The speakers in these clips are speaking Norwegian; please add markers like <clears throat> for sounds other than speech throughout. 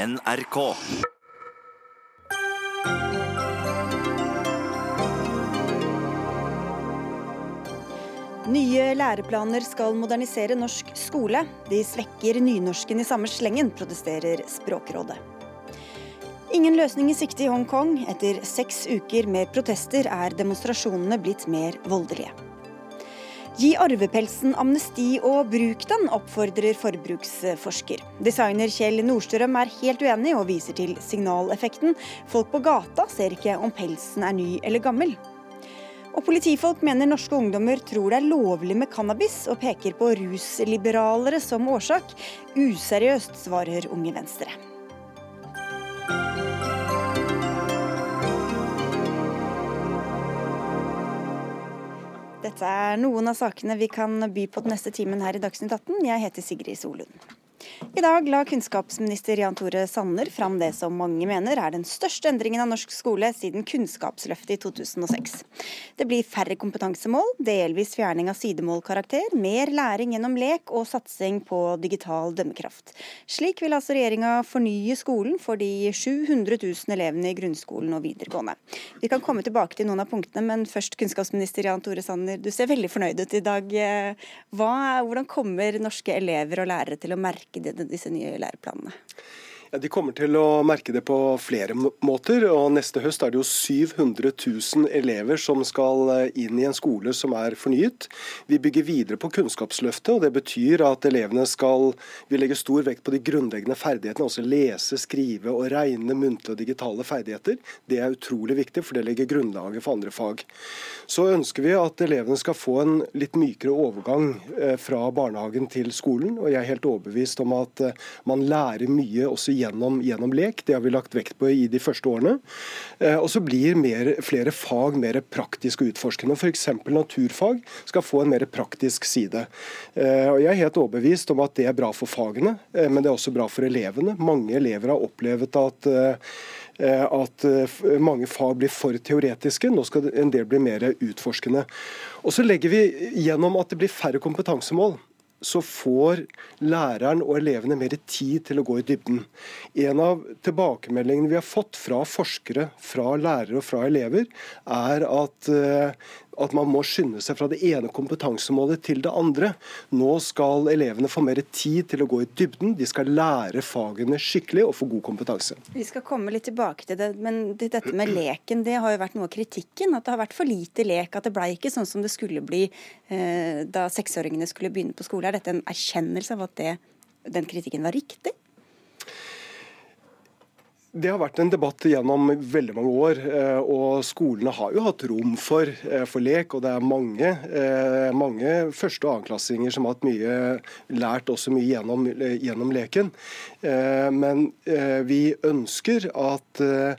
NRK. Nye læreplaner skal modernisere norsk skole. De svekker nynorsken i samme slengen, protesterer Språkrådet. Ingen løsning i sikte i Hongkong. Etter seks uker med protester er demonstrasjonene blitt mer voldelige. Gi arvepelsen amnesti og bruk den, oppfordrer forbruksforsker. Designer Kjell Nordstrøm er helt uenig og viser til signaleffekten. Folk på gata ser ikke om pelsen er ny eller gammel. Og politifolk mener norske ungdommer tror det er lovlig med cannabis, og peker på rusliberalere som årsak. Useriøst, svarer Unge Venstre. Dette er noen av sakene vi kan by på den neste timen her i Dagsnytt 18. Jeg heter Sigrid Solund. I dag la kunnskapsminister Jan Tore Sanner fram det som mange mener er den største endringen av norsk skole siden Kunnskapsløftet i 2006. Det blir færre kompetansemål, delvis fjerning av sidemålkarakter, mer læring gjennom lek og satsing på digital dømmekraft. Slik vil altså regjeringa fornye skolen for de 700 000 elevene i grunnskolen og videregående. Vi kan komme tilbake til noen av punktene, men først kunnskapsminister Jan Tore Sanner, du ser veldig fornøyd ut i dag. Hva, hvordan kommer norske elever og lærere til å merke merke disse nye læreplanene? Ja, de kommer til å merke det på flere måter. og Neste høst er det jo 700 000 elever som skal eh, inn i en skole som er fornyet. Vi bygger videre på Kunnskapsløftet. og Det betyr at elevene skal Vi legger stor vekt på de grunnleggende ferdighetene. også lese, skrive og regne, muntlige og digitale ferdigheter. Det er utrolig viktig, for det legger grunnlaget for andre fag. Så ønsker vi at elevene skal få en litt mykere overgang eh, fra barnehagen til skolen. og Jeg er helt overbevist om at eh, man lærer mye også gjennom, gjennom, lek. Det har vi lagt vekt på i de første årene. Eh, og så blir mer, flere fag mer praktisk og utforskende. F.eks. naturfag skal få en mer praktisk side. Eh, og Jeg er helt overbevist om at det er bra for fagene, eh, men det er også bra for elevene. Mange elever har opplevd at at mange fag blir for teoretiske. Nå skal en del bli mer utforskende. Og så legger vi gjennom at det blir færre kompetansemål så får læreren og elevene mer tid til å gå i dybden. En av tilbakemeldingene vi har fått fra forskere, fra lærere og fra elever, er at eh, at man må skynde seg fra det ene kompetansemålet til det andre. Nå skal elevene få mer tid til å gå i dybden, de skal lære fagene skikkelig og få god kompetanse. Vi skal komme litt tilbake til det, men dette med leken det har jo vært noe av kritikken. At det har vært for lite lek, at det ble ikke sånn som det skulle bli eh, da seksåringene skulle begynne på skole. Er dette en erkjennelse av at det, den kritikken var riktig? Det har vært en debatt gjennom veldig mange år. Eh, og Skolene har jo hatt rom for, eh, for lek. og Det er mange, eh, mange første- og annenklassinger som har hatt mye, lært også mye gjennom, gjennom leken. Men vi ønsker at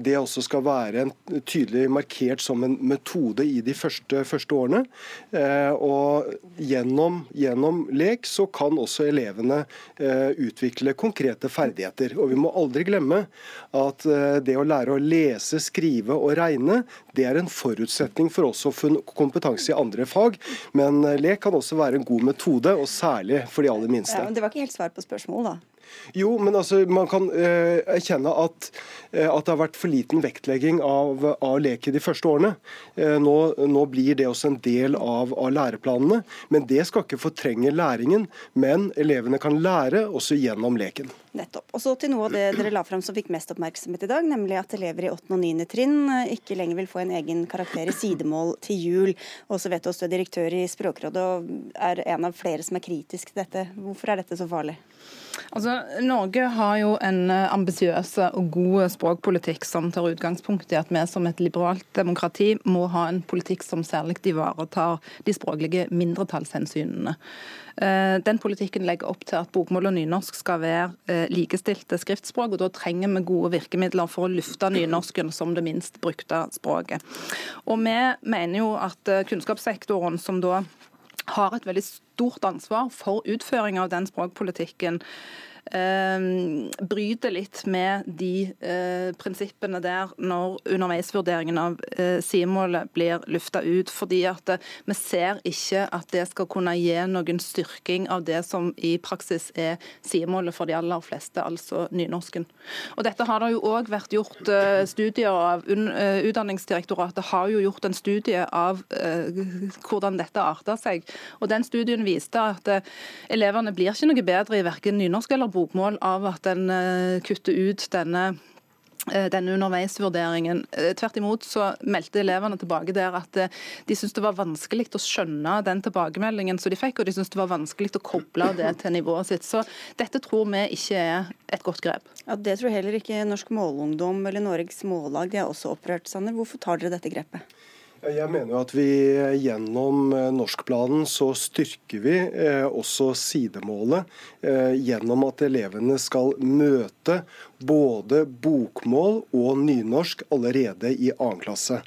det også skal være en tydelig markert som en metode i de første, første årene. Eh, og gjennom, gjennom, lek så kan også elevene eh, utvikle konkrete ferdigheter. Og vi må aldri glemme at eh, det å lære å lese, skrive og regne, det er en forutsetning for også kompetanse i andre fag. Men lek kan også være en god metode, og særlig for de aller minste. Ja, det var ikke helt svar på spørsmålet, da. Jo, men altså, man kan uh, erkjenne at, uh, at, det har vært for liten vektlegging av, av lek de første årene. Uh, nå, nå, blir det også en del av, av, læreplanene. Men det skal ikke fortrenge læringen. Men elevene kan lære også gjennom leken. Nettopp. Og så til noe av det dere la fram som fikk mest oppmerksomhet i dag, nemlig at elever i 8. og 9. trinn eh, ikke lenger vil få en egen karakter i sidemål til jul. Så vet du også direktør i Språkrådet og er en av flere som er kritisk til dette. Hvorfor er dette så farlig? Altså, Norge har jo en eh, ambisiøs og god språkpolitikk som tar utgangspunkt i at vi som et liberalt demokrati må ha en politikk som særlig ivaretar de språklige mindretallshensynene. Eh, den politikken legger opp til at bokmål og nynorsk skal være eh, likestilte skriftspråk, og da trenger vi gode virkemidler for å lufte nynorsken som det minst brukte språket. Og vi mener jo at kunnskapssektoren, som da har et veldig stort ansvar for utføring av den språkpolitikken, eh, bryter litt med de eh, prinsippene der når underveisvurderingen av eh, sidemålet blir lufta ut. fordi at eh, vi ser ikke at det skal kunne gi noen styrking av det som i praksis er sidemålet for de aller fleste, altså nynorsken. Og Dette har det jo òg vært gjort studier av. Utdanningsdirektoratet har jo gjort en studie av hvordan dette arter seg. Og Den studien viste at elevene blir ikke noe bedre i verken nynorsk eller bokmål av at en eh, kutter ut denne eh, denne underveisvurderingen. Eh, tvert imot så meldte elevene tilbake der at de syntes det var vanskelig å skjønne den tilbakemeldingen som de fikk, og de syntes det var vanskelig å koble det til nivået sitt. Så dette tror vi ikke er et godt grep. Ja, Det tror heller ikke Norsk Målungdom eller Norges Mållag. De er også opprørt. Sanner, hvorfor tar dere dette grepet? Jeg mener jo at vi gjennom eh, norskplanen så styrker vi eh, også sidemålet eh, gjennom at elevene skal møte både bokmål og nynorsk allerede i annen klasse.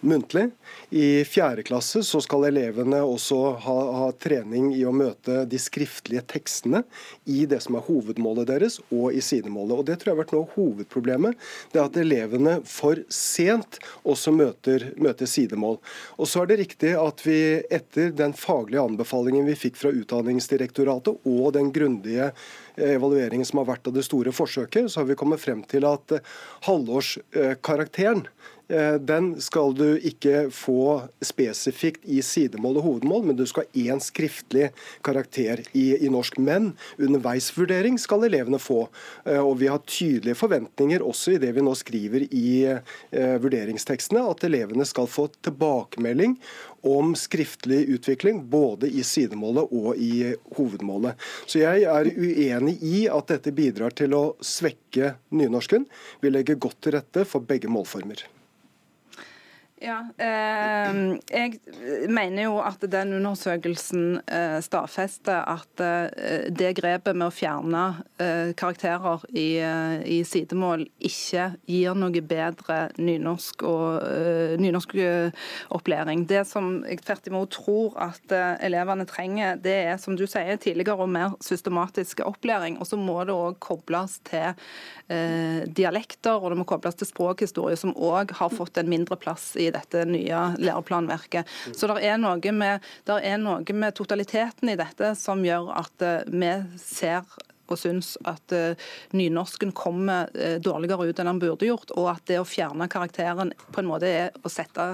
Muntlig. I fjerde klasse så skal elevene også ha, ha, trening i å møte de skriftlige tekstene i det som er hovedmålet deres, og i sidemålet. Og Det tror jeg har vært noe av hovedproblemet. Det er at elevene for sent også møter, møter sidemål. Og så er det riktig at vi etter den faglige anbefalingen vi fikk fra Utdanningsdirektoratet og den grundige evalueringen som har vært av det store forsøket, så har vi kommet frem til at eh, halvårskarakteren eh, den skal du ikke få spesifikt i sidemål og hovedmål, men du skal ha én skriftlig karakter i, i, norsk. Men underveisvurdering skal elevene få. Eh, og vi har tydelige forventninger også i det vi nå skriver i eh, vurderingstekstene, at elevene skal få tilbakemelding om skriftlig utvikling, både i sidemålet og i hovedmålet. Så jeg er uenig i at dette bidrar til å svekke nynorsken. Vi legger godt til rette for begge målformer. Ja, eh, Jeg mener jo at den undersøkelsen eh, stadfester at eh, det grepet med å fjerne eh, karakterer i, eh, i, sidemål ikke gir noe bedre nynorsk og eh, nynorsk opplæring. Det som jeg tvert imot tror at elevene trenger, det er som du sier, tidligere og mer systematisk opplæring. Og så må det òg kobles til dialekter, og det må kobles til språkhistorie, som òg har fått en mindre plass i dette nye læreplanverket. Så det er, noe med, er noe med totaliteten i dette som gjør at eh, vi ser og syns at uh, nynorsken kommer uh, dårligere ut enn han burde gjort, og at det å fjerne karakteren på en måte er å sette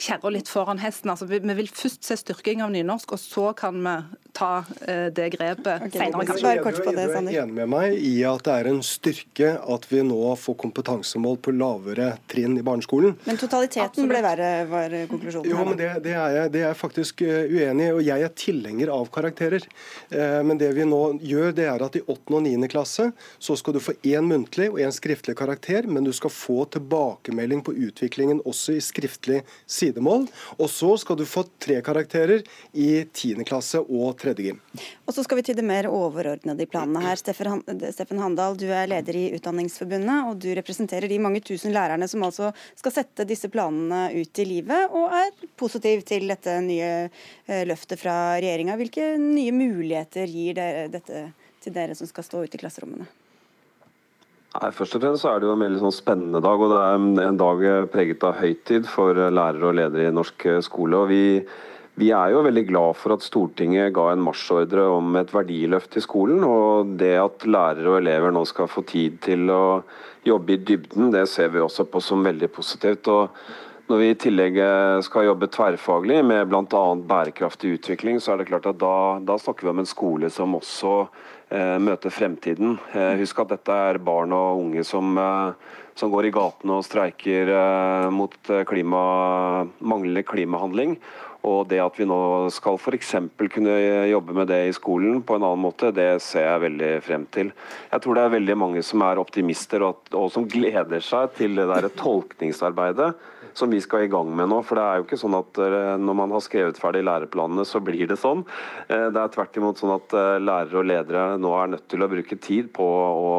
kjerra litt foran hesten. Altså, vi, vi, vil først se styrking av nynorsk, og så kan vi ta uh, det grepet okay, senere. Bare kort på det, Sander. Du er enig med meg i at det er en styrke at vi nå får kompetansemål på lavere trinn i barneskolen. Men totaliteten Absolutt. ble verre, var konklusjonen? Jo, men det, det, er jeg, det, er jeg, faktisk uenig i. Og jeg er tilhenger av karakterer. Uh, men det vi nå gjør, det er at i 8. og 9. klasse så skal du få én muntlig og én skriftlig karakter, men du skal få tilbakemelding på utviklingen også i skriftlig sidemål. Og så skal du få tre karakterer i 10. klasse og 3. gym. Og så skal vi til det mer overordnede i planene her. Steffen Handal, du er leder i Utdanningsforbundet, og du representerer de mange tusen lærerne som altså skal sette disse planene ut i livet, og er positiv til dette nye eh, løftet fra regjeringa. Hvilke nye muligheter gir dette til dere som skal stå ute i klasserommene? Nei, Først og fremst så er det jo en veldig sånn spennende dag. og Det er en dag preget av høytid for lærere og ledere i norsk skole. og vi, vi er jo veldig glad for at Stortinget ga en marsjordre om et verdiløft i skolen. og Det at lærere og elever nå skal få tid til å jobbe i dybden, det ser vi også på som veldig positivt. og når vi i tillegg skal jobbe tverrfaglig med bl.a. bærekraftig utvikling, så er det klart at da, da snakker vi om en skole som også Eh, møter fremtiden. Eh, husk at dette er barn og unge som, eh, som går i gatene og streiker mot klima, manglende klimahandling. Og det at vi nå skal f.eks. kunne jobbe med det i skolen på en annen måte, det ser jeg veldig frem til. Jeg tror det er veldig mange som er optimister og, og som gleder seg til det der tolkningsarbeidet som vi skal i gang med nå. For det er jo ikke sånn at eh, når man har skrevet ferdig læreplanene, så blir det sånn. Eh, det er tvert imot sånn at eh, lærere og ledere nå er nødt til å bruke tid på å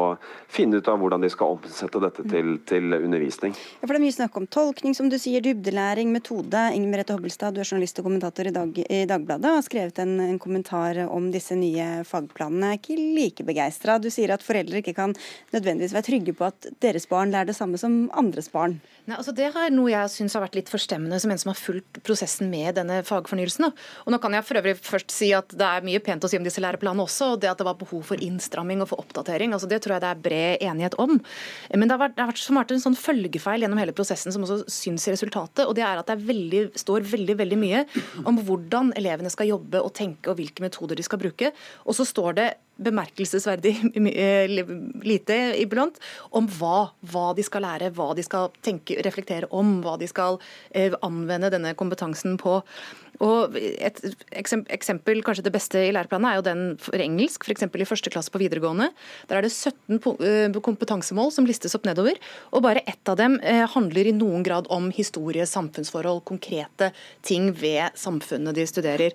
finne ut av hvordan de skal omsette dette til, til undervisning. Ja, for Det er mye snakk om tolkning, som du sier, dybdelæring, metode. Inger Merete Hobbelstad, du er journalist og kommentator i, Dag, i Dagbladet og har skrevet en, en, kommentar om disse nye fagplanene. Jeg er ikke like begeistra. Du sier at foreldre ikke kan nødvendigvis være trygge på at deres barn lærer det samme som andres barn. Nei, altså Det er noe jeg syns har vært litt forstemmende som en som har fulgt prosessen med denne fagfornyelsen. Og nå kan jeg for øvrig først si at Det er mye pent å si om disse læreplanene også, og det at det var behov for innstramming og for oppdatering. altså Det tror jeg det er bred enighet om. Men det har vært, det har vært, som vært en sånn følgefeil gjennom hele prosessen som også syns i resultatet. og det er at det veldig, står veldig veldig mye om hvordan elevene skal jobbe og tenke og hvilke metoder de skal bruke. Og så står det bemerkelsesverdig <laughs> lite iblant om hva, hva, de skal lære, hva de skal tenke, reflektere om, hva de skal eh, anvende denne kompetansen på. Og Et eksempel, kanskje det beste i læreplanen, er jo den for engelsk, f.eks. i første klasse på videregående. Der er det 17 eh, kompetansemål som listes opp nedover, og bare ett av dem eh, handler i noen grad om historie, samfunnsforhold, konkrete ting ved samfunnet de studerer.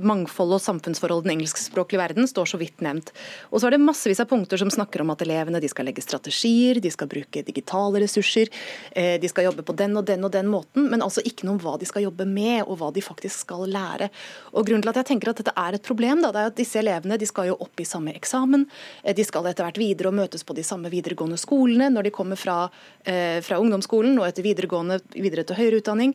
Mangfold og samfunnsforhold i den engelskspråklige verden står så vidt nevnt. Og så er det massevis av punkter som snakker om at elevene de skal legge strategier, de skal bruke digitale ressurser, eh, de skal jobbe på den og den og den måten, men altså ikke noe om hva de skal jobbe med, og hva de faktisk skal lære. Og Grunnen til at jeg tenker at dette er et problem, da, det er at disse elevene de skal jo opp i samme eksamen, eh, de skal etter hvert videre og møtes på de samme videregående skolene når de kommer fra, eh, fra ungdomsskolen og etter videregående videre til høyere utdanning.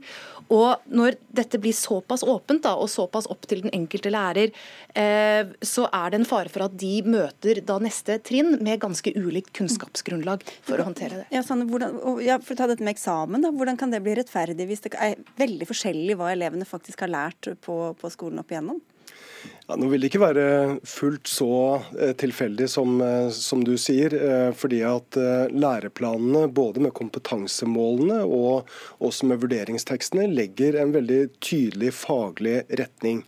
Og når dette blir såpass åpent da, og såpass opp til den enkelte lærer, så er det en fare for at de møter da neste trinn med ganske ulikt kunnskapsgrunnlag for å håndtere det. Ja, Sanne, hvordan, ja, for å ta dette med eksamen, da, Hvordan kan det bli rettferdig hvis det er veldig forskjellig hva elevene faktisk har lært på, på skolen opp igjennom? Ja, nå vil det ikke være fullt så eh, tilfeldig som, eh, som, du sier. Eh, fordi at læreplanene, både med kompetansemålene og også med vurderingstekstene, legger en veldig tydelig faglig retning.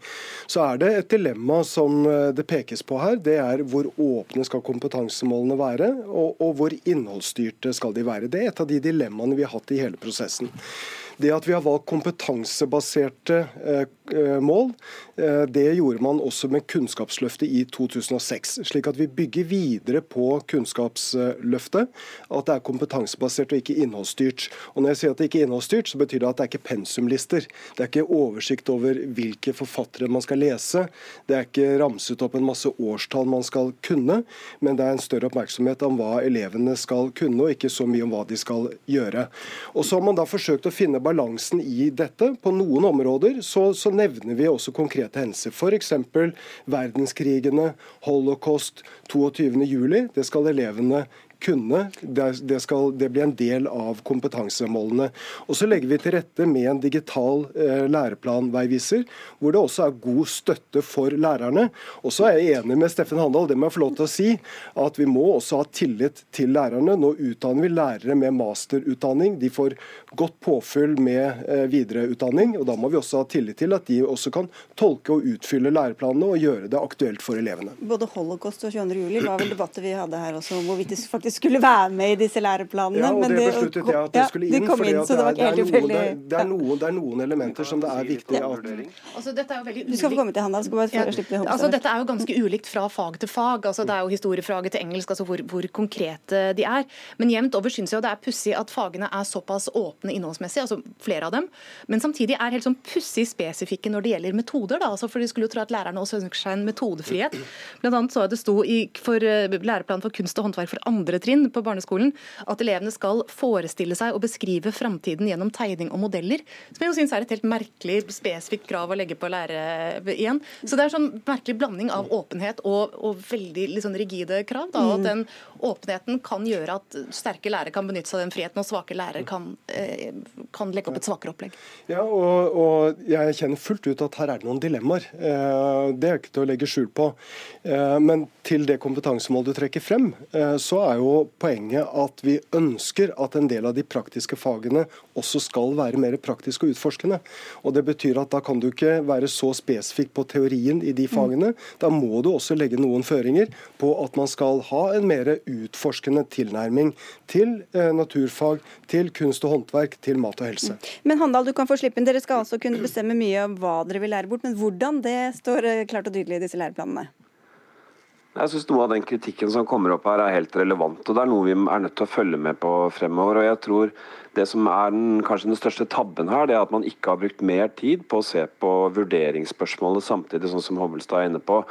Så er det et dilemma som det pekes på her. Det er hvor åpne skal kompetansemålene være, og, og hvor innholdsstyrte skal de være. Det er et av de dilemmaene vi har hatt i hele prosessen. Det at vi har valgt kompetansebaserte eh, mål, eh, det gjorde man også med Kunnskapsløftet i 2006. Slik at vi bygger videre på Kunnskapsløftet. At det er kompetansebasert og ikke innholdsstyrt. Og Når jeg sier at det ikke er innholdsstyrt, så betyr det at det er ikke pensumlister. Det er ikke oversikt over hvilke forfattere man skal lese. Det er ikke ramset opp en masse årstall man skal kunne, men det er en større oppmerksomhet om hva elevene skal kunne, og ikke så mye om hva de skal gjøre. Og så har man da forsøkt å finne balansen i dette. På noen områder så, så nevner vi også konkrete hendelser. F.eks. verdenskrigene, holocaust, 22.07. Det skal elevene kunne. Det, skal, det blir en del av kompetansemålene. Og Så legger vi til rette med en digital eh, læreplanveiviser, hvor det også er god støtte for lærerne. Og så er jeg enig med Steffen Handal, det må jeg få lov til å si, at vi må også ha tillit til lærerne. Nå utdanner vi lærere med masterutdanning. De får godt påfyll med eh, videreutdanning. og Da må vi også ha tillit til at de også kan tolke og utfylle læreplanene og gjøre det aktuelt for elevene. Både holocaust og 22. juli var vel debatter vi hadde her også, hvorvidt det faktisk faktisk skulle være med i disse læreplanene. Ja, og det besluttet jeg at det skulle inn. for det, det, er noen elementer som det er viktig at altså, dette er jo veldig Du skal få komme til Hanna. Skal bare ja. slippe altså, dette er jo ganske ulikt fra fag til fag. altså Det er jo historiefaget til engelsk, altså hvor, hvor konkrete de er. Men jevnt over syns jeg det er pussig at fagene er såpass åpne innholdsmessig, altså flere av dem. Men samtidig er helt sånn pussig spesifikke når det gjelder metoder. da, altså For de skulle jo tro at lærerne også ønsker seg en metodefrihet. Blant annet så det sto i for uh, læreplan for kunst og håndverk for andre trinn på barneskolen at elevene skal forestille seg og beskrive framtiden gjennom tegning og modeller. Som jeg jo syns er et helt merkelig spesifikt krav å legge på lærere igjen. Så det er sånn merkelig blanding av åpenhet og, og veldig liksom rigide krav. Da, og at den åpenheten kan gjøre at sterke lærere kan benytte seg av den friheten, og svake lærere kan, eh, kan legge opp et svakere opplegg. Ja, og, og, jeg kjenner fullt ut at her er det noen dilemmaer. Eh, det er ikke til å legge skjul på. Eh, men til det kompetansemålet du trekker frem, så er jo jo poenget at vi ønsker at en del av de praktiske fagene også skal være mer praktiske og utforskende. Og Det betyr at da kan du ikke være så spesifikk på teorien i de fagene. Da må du også legge noen føringer på at man skal ha en mer utforskende tilnærming til eh, naturfag, til kunst og håndverk, til mat og helse. Men Handal, du kan få slippe inn. Dere skal altså kunne bestemme mye om hva dere vil lære bort, men hvordan det står eh, klart og tydelig i disse læreplanene? Jeg synes Noe av den kritikken som kommer opp her er helt relevant. og Det er noe vi er nødt til å følge med på fremover. og jeg tror Det som er den, kanskje den største tabben her, det er at man ikke har brukt mer tid på å se på vurderingsspørsmålet samtidig, sånn som Hobbelstad er inne på.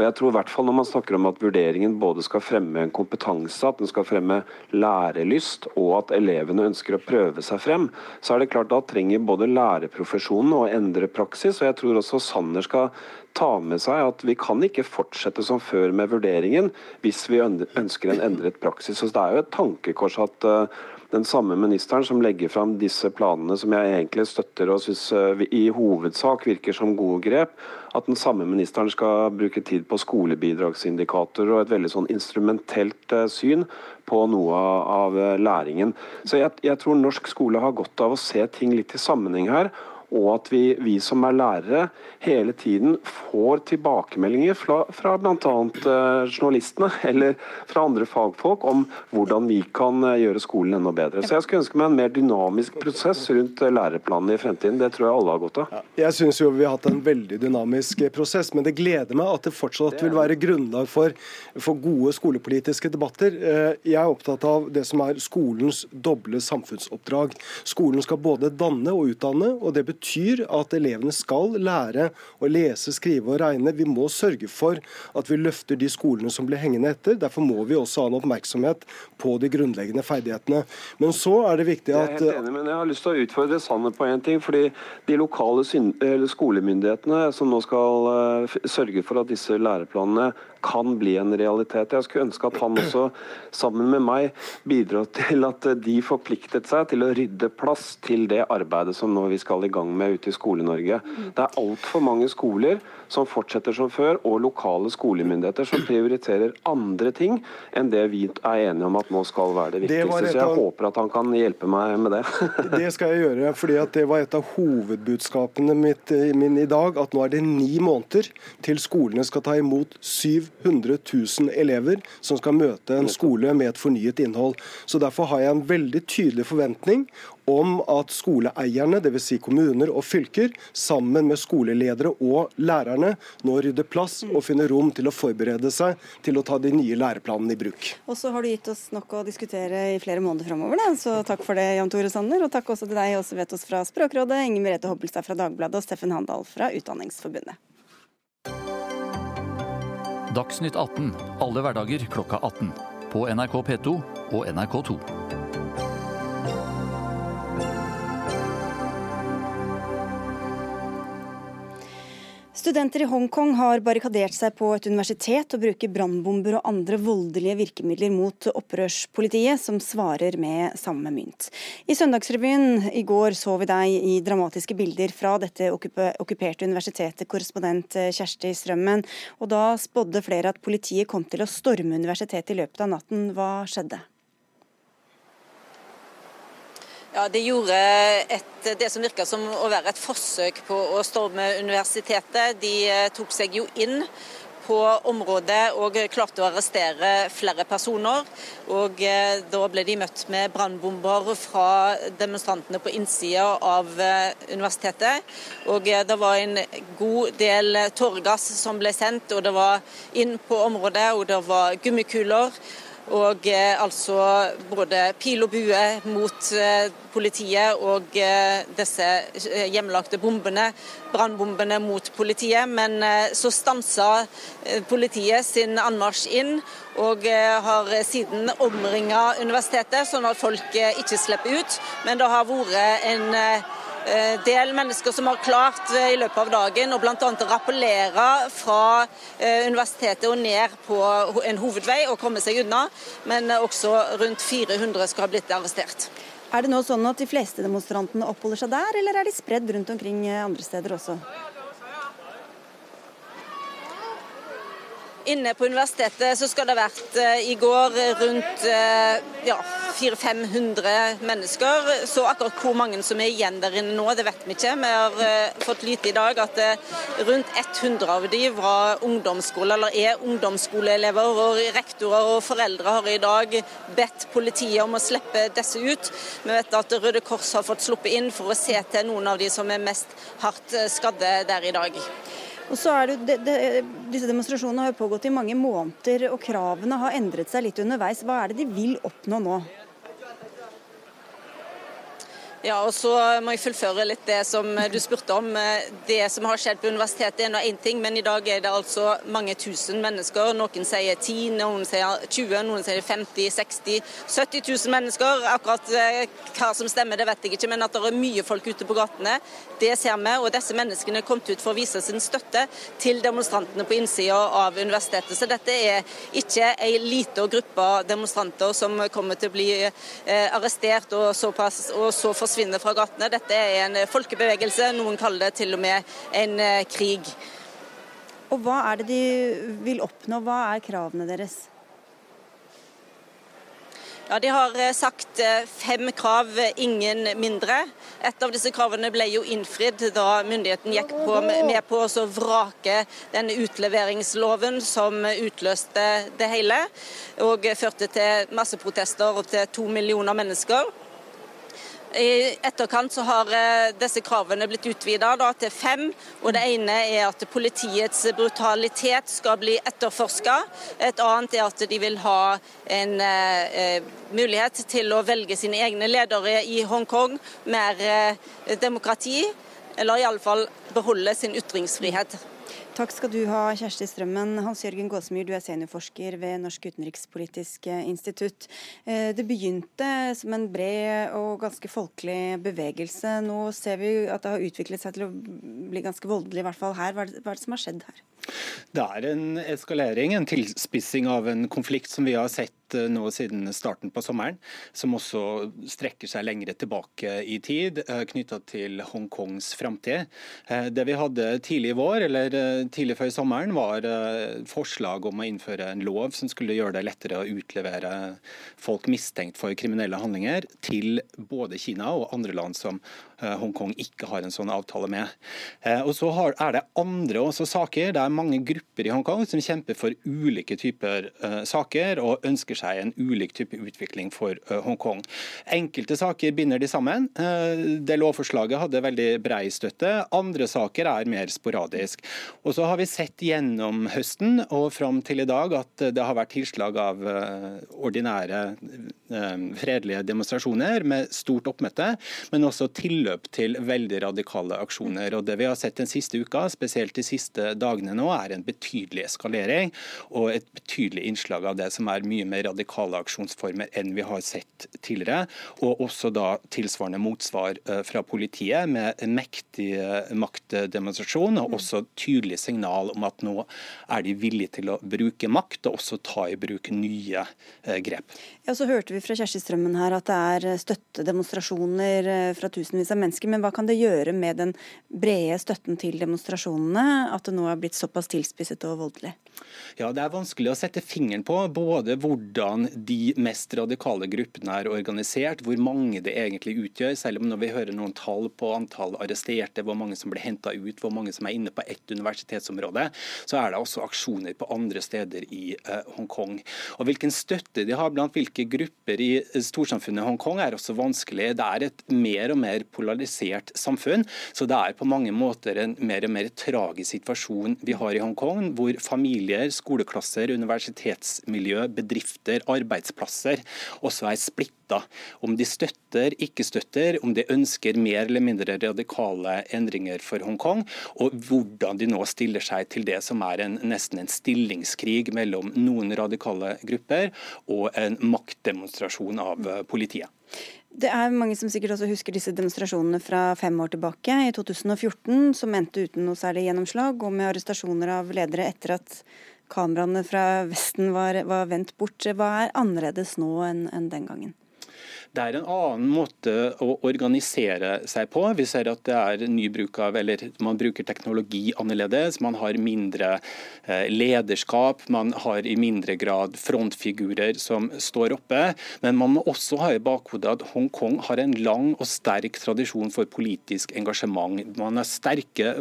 Og jeg tror i hvert fall Når man snakker om at vurderingen både skal fremme en kompetanse, at den skal fremme lærelyst, og at elevene ønsker å prøve seg frem, så er det klart da trenger både lærerprofesjonen å endre praksis. og jeg tror også Sanner skal ta med seg at vi kan ikke fortsette som før med vurderingen hvis vi ønsker en endret praksis. Så Det er jo et tankekors at uh, den samme ministeren som legger fram disse planene, som jeg egentlig støtter og syns uh, i hovedsak virker som gode grep, at den samme ministeren skal bruke tid på skolebidragsindikatorer og et veldig sånn instrumentelt uh, syn på noe av læringen. Så jeg, jeg tror norsk skole har godt av å se ting litt i sammenheng her og at vi, vi, som er lærere hele tiden får tilbakemeldinger fra, fra bl.a. Eh, journalistene <laughs> eller fra andre fagfolk om hvordan vi kan eh, gjøre skolen enda bedre. Så jeg skulle ønske meg en mer dynamisk prosess rundt eh, læreplanene i fremtiden. Det tror jeg alle har godt av. Jeg syns jo vi har hatt en veldig dynamisk prosess, men det gleder meg at det fortsatt vil være grunnlag for, for gode skolepolitiske debatter. Jeg er opptatt av det som er skolens doble samfunnsoppdrag. Skolen skal både danne og utdanne. og det betyr betyr at elevene skal lære å lese, skrive og regne. Vi må sørge for at vi løfter de skolene som blir hengende etter. Derfor må vi også ha en oppmerksomhet på de grunnleggende ferdighetene. Men så er det viktig at Jeg er helt enig, men jeg har lyst til å utfordre Sanner på en ting. fordi De lokale skolemyndighetene som nå skal eh, sørge for at disse læreplanene kan bli en realitet. Jeg skulle ønske at han også, sammen med meg, bidro til at de forpliktet seg til å rydde plass til det arbeidet som nå vi skal i gang med ute i Skole-Norge. Det er altfor mange skoler som fortsetter som før, og lokale skolemyndigheter som prioriterer andre ting enn det vi er enige om at nå skal være det viktigste. Det så jeg håper at han kan hjelpe meg med det. <laughs> det skal jeg gjøre, fordi det var et av hovedbudskapene mitt, min i dag. At nå er det ni måneder til skolene skal ta imot 700 000 elever som skal møte en skole med et fornyet innhold. Så Derfor har jeg en veldig tydelig forventning om at skoleeierne, dvs. Si kommuner og fylker, sammen med skoleledere og lærerne, nå rydder plass og finner rom til å forberede seg til å ta de nye læreplanene i bruk. Og så har du gitt oss nok å diskutere i flere måneder framover, så takk for det, Jan Tore Sanner. Og takk også til deg, også vet oss fra Språkrådet, Inger Merete Hobbelstad fra Dagbladet og Steffen Handal fra Utdanningsforbundet. Dagsnytt 18 alle hverdager klokka 18. På NRK P2 og NRK2. Studenter i Hongkong har barrikadert seg på et universitet og bruker brannbomber og andre voldelige virkemidler mot opprørspolitiet, som svarer med samme mynt. I Søndagsrevyen i går så vi deg i dramatiske bilder fra dette okkuperte universitetet, korrespondent Kjersti Strømmen. Og da spådde flere at politiet kom til å storme universitetet i løpet av natten. Hva skjedde? Ja, De gjorde et, det som virka som å være et forsøk på å storme universitetet. De eh, tok seg jo inn på området og klarte å arrestere flere personer. Og eh, Da ble de møtt med brannbomber fra demonstrantene på innsida av eh, universitetet. Og Det var en god del tåregass som ble sendt, og det var inn på området, og det var gummikuler. Og eh, altså både pil og bue mot eh, politiet og eh, disse hjemmelagte bombene, brannbombene mot politiet. Men så stansa politiet sin anmarsj inn, og har siden omringa universitetet, sånn at folk ikke slipper ut. Men det har vært en del mennesker som har klart eh, i løpet av dagen å bl.a. rappellere fra eh, universitetet og ned på en hovedvei og komme seg unna. Men også rundt 400 skal ha blitt arrestert. Er det nå sånn at de fleste demonstrantene oppholder seg der, eller er de spredd rundt omkring andre steder også? Inne på universitetet så skal det ha vært eh, i går rundt eh, ja, 400-500 mennesker. Så akkurat hvor mange som er igjen der inne nå, det vet vi ikke. Vi har eh, fått lyte i dag at rundt 100 av de var ungdomsskole, eller er ungdomsskoleelever. og Rektorer og foreldre har i dag bedt politiet om å slippe disse ut. Vi vet at Røde Kors har fått sluppet inn for å se til noen av de som er mest hardt skadde der i dag. Og så er det, det, det, Disse demonstrasjonene har jo pågått i mange måneder, og kravene har endret seg litt underveis. Hva er det de vil oppnå nå? Ja, og så må jeg fullføre litt det som du spurte om. Det som har skjedd på universitetet er nå én ting, men i dag er det altså mange tusen mennesker. Noen sier 10, noen sier 20, noen sier 50, 60, 70 000 mennesker. Akkurat eh, hva som stemmer, det vet jeg ikke, men at det er mye folk ute på gatene, det ser vi. Og disse menneskene er kommet ut for å vise sin støtte til demonstrantene på innsida av universitetet. Så dette er ikke ei lita gruppe demonstranter som kommer til å bli eh, arrestert og, såpass, og så forsvinne forsvinner fra gatene. Dette er en folkebevegelse, noen kaller det til og med en eh, krig. Og Hva er det de vil oppnå, hva er kravene deres? Ja, De har eh, sagt eh, fem krav, ingen mindre. Et av disse kravene ble jo innfridd da myndigheten gikk på, med på å vrake denne utleveringsloven som utløste det hele, og førte til masseprotester til to millioner mennesker. I etterkant så har eh, disse kravene blitt utvida til fem. og Det ene er at politiets brutalitet skal bli etterforska. Et annet er at de vil ha en eh, eh, mulighet til å velge sine egne ledere i Hongkong. Mer eh, demokrati, eller iallfall beholde sin ytringsfrihet. Takk skal du ha, Kjersti Strømmen. Hans Jørgen Gåsemyr, du er seniorforsker ved Norsk utenrikspolitisk institutt. Eh, det begynte som en bred og ganske folkelig bevegelse. Nå ser vi at det har utviklet seg til å bli ganske voldelig, i hvert fall her. Hva er det som har skjedd her? Det er en eskalering, en tilspissing av en konflikt som vi har sett nå siden starten på sommeren, som også strekker seg lengre tilbake i tid, eh, knytta til Hongkongs framtid. Eh, det vi hadde tidlig i vår, eller tidlig før sommeren, var forslag om å innføre en lov som skulle gjøre det lettere å utlevere folk mistenkt for kriminelle handlinger til både Kina og andre land som Hongkong ikke har en sånn avtale med. Og så er det andre også saker. Det er mange grupper i Hongkong som kjemper for ulike typer saker og ønsker seg en ulik type utvikling for uh, Hongkong. Enkelte saker binder de sammen. Uh, det lovforslaget hadde veldig brei støtte. Andre saker er mer sporadisk. Og så har vi sett gjennom høsten og fram til i dag at det har vært tilslag av ordinære fredelige demonstrasjoner med stort oppmøte, men også tilløp til veldig radikale aksjoner. Og Det vi har sett den siste uka, spesielt de siste dagene nå, er en betydelig eskalering og et betydelig innslag av det som er mye mer radikale aksjonsformer enn vi har sett tidligere. Og også da tilsvarende motsvar eh, fra politiet med mektig maktdemonstrasjon, og også tydelig signal om at nå er de villige til å bruke makt og også ta i bruk nye eh, grep. Ja, Så hørte vi fra Kjersti Strømmen her at det er støttedemonstrasjoner eh, fra tusenvis av mennesker. Men hva kan det gjøre med den brede støtten til demonstrasjonene at det nå er blitt såpass tilspisset og voldelig? Ja, Det er vanskelig å sette fingeren på både hvordan de mest radikale gruppene er organisert, hvor mange det egentlig utgjør. Selv om når vi hører noen tall på antall arresterte, hvor mange som blir henta ut, hvor mange som er inne på ett universitetsområde, så er det også aksjoner på andre steder i eh, Hongkong. Og Hvilken støtte de har blant hvilke grupper i storsamfunnet Hongkong er også vanskelig. Det er et mer og mer polarisert samfunn, så det er på mange måter en mer og mer tragisk situasjon vi har i Hongkong, hvor familier, skoleklasser, universitetsmiljø, bedrifter, arbeidsplasser også er splitta. Om de støtter, ikke støtter, om de ønsker mer eller mindre radikale endringer for Hongkong, og hvordan de nå stiller seg til det som er en, nesten en stillingskrig mellom noen radikale grupper og en maktdemonstrasjon av politiet. Det er mange som sikkert også husker disse demonstrasjonene fra fem år tilbake, i 2014, som endte uten noe særlig gjennomslag, og med arrestasjoner av ledere etter at kameraene fra Vesten var, var vendt bort. Hva er annerledes nå enn, enn den gangen? Det er en annen måte å organisere seg på. Vi ser at det er ny bruk av, eller man bruker teknologi annerledes. Man har mindre eh, lederskap, man har i mindre grad frontfigurer som står oppe. Men man må også ha i bakhodet at Hongkong har en lang og sterk tradisjon for politisk engasjement. Man har sterke,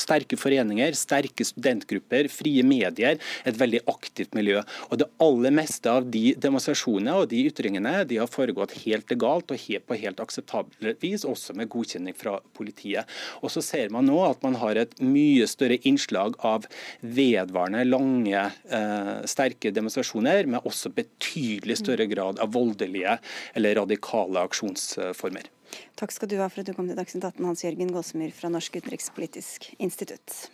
sterke foreninger, sterke studentgrupper, frie medier, et veldig aktivt miljø. Og Det aller meste av de demonstrasjonene og de ytringene de har foregått helt legalt og helt på helt akseptabelt vis, også med godkjenning fra politiet. Og så ser man nå at man har et mye større innslag av vedvarende, lange, eh, sterke demonstrasjoner, med også betydelig større grad av voldelige eller radikale aksjonsformer. Takk skal du ha for at du kom til Dagsnytt 18, Hans Jørgen Gåsemyr fra Norsk utenrikspolitisk institutt.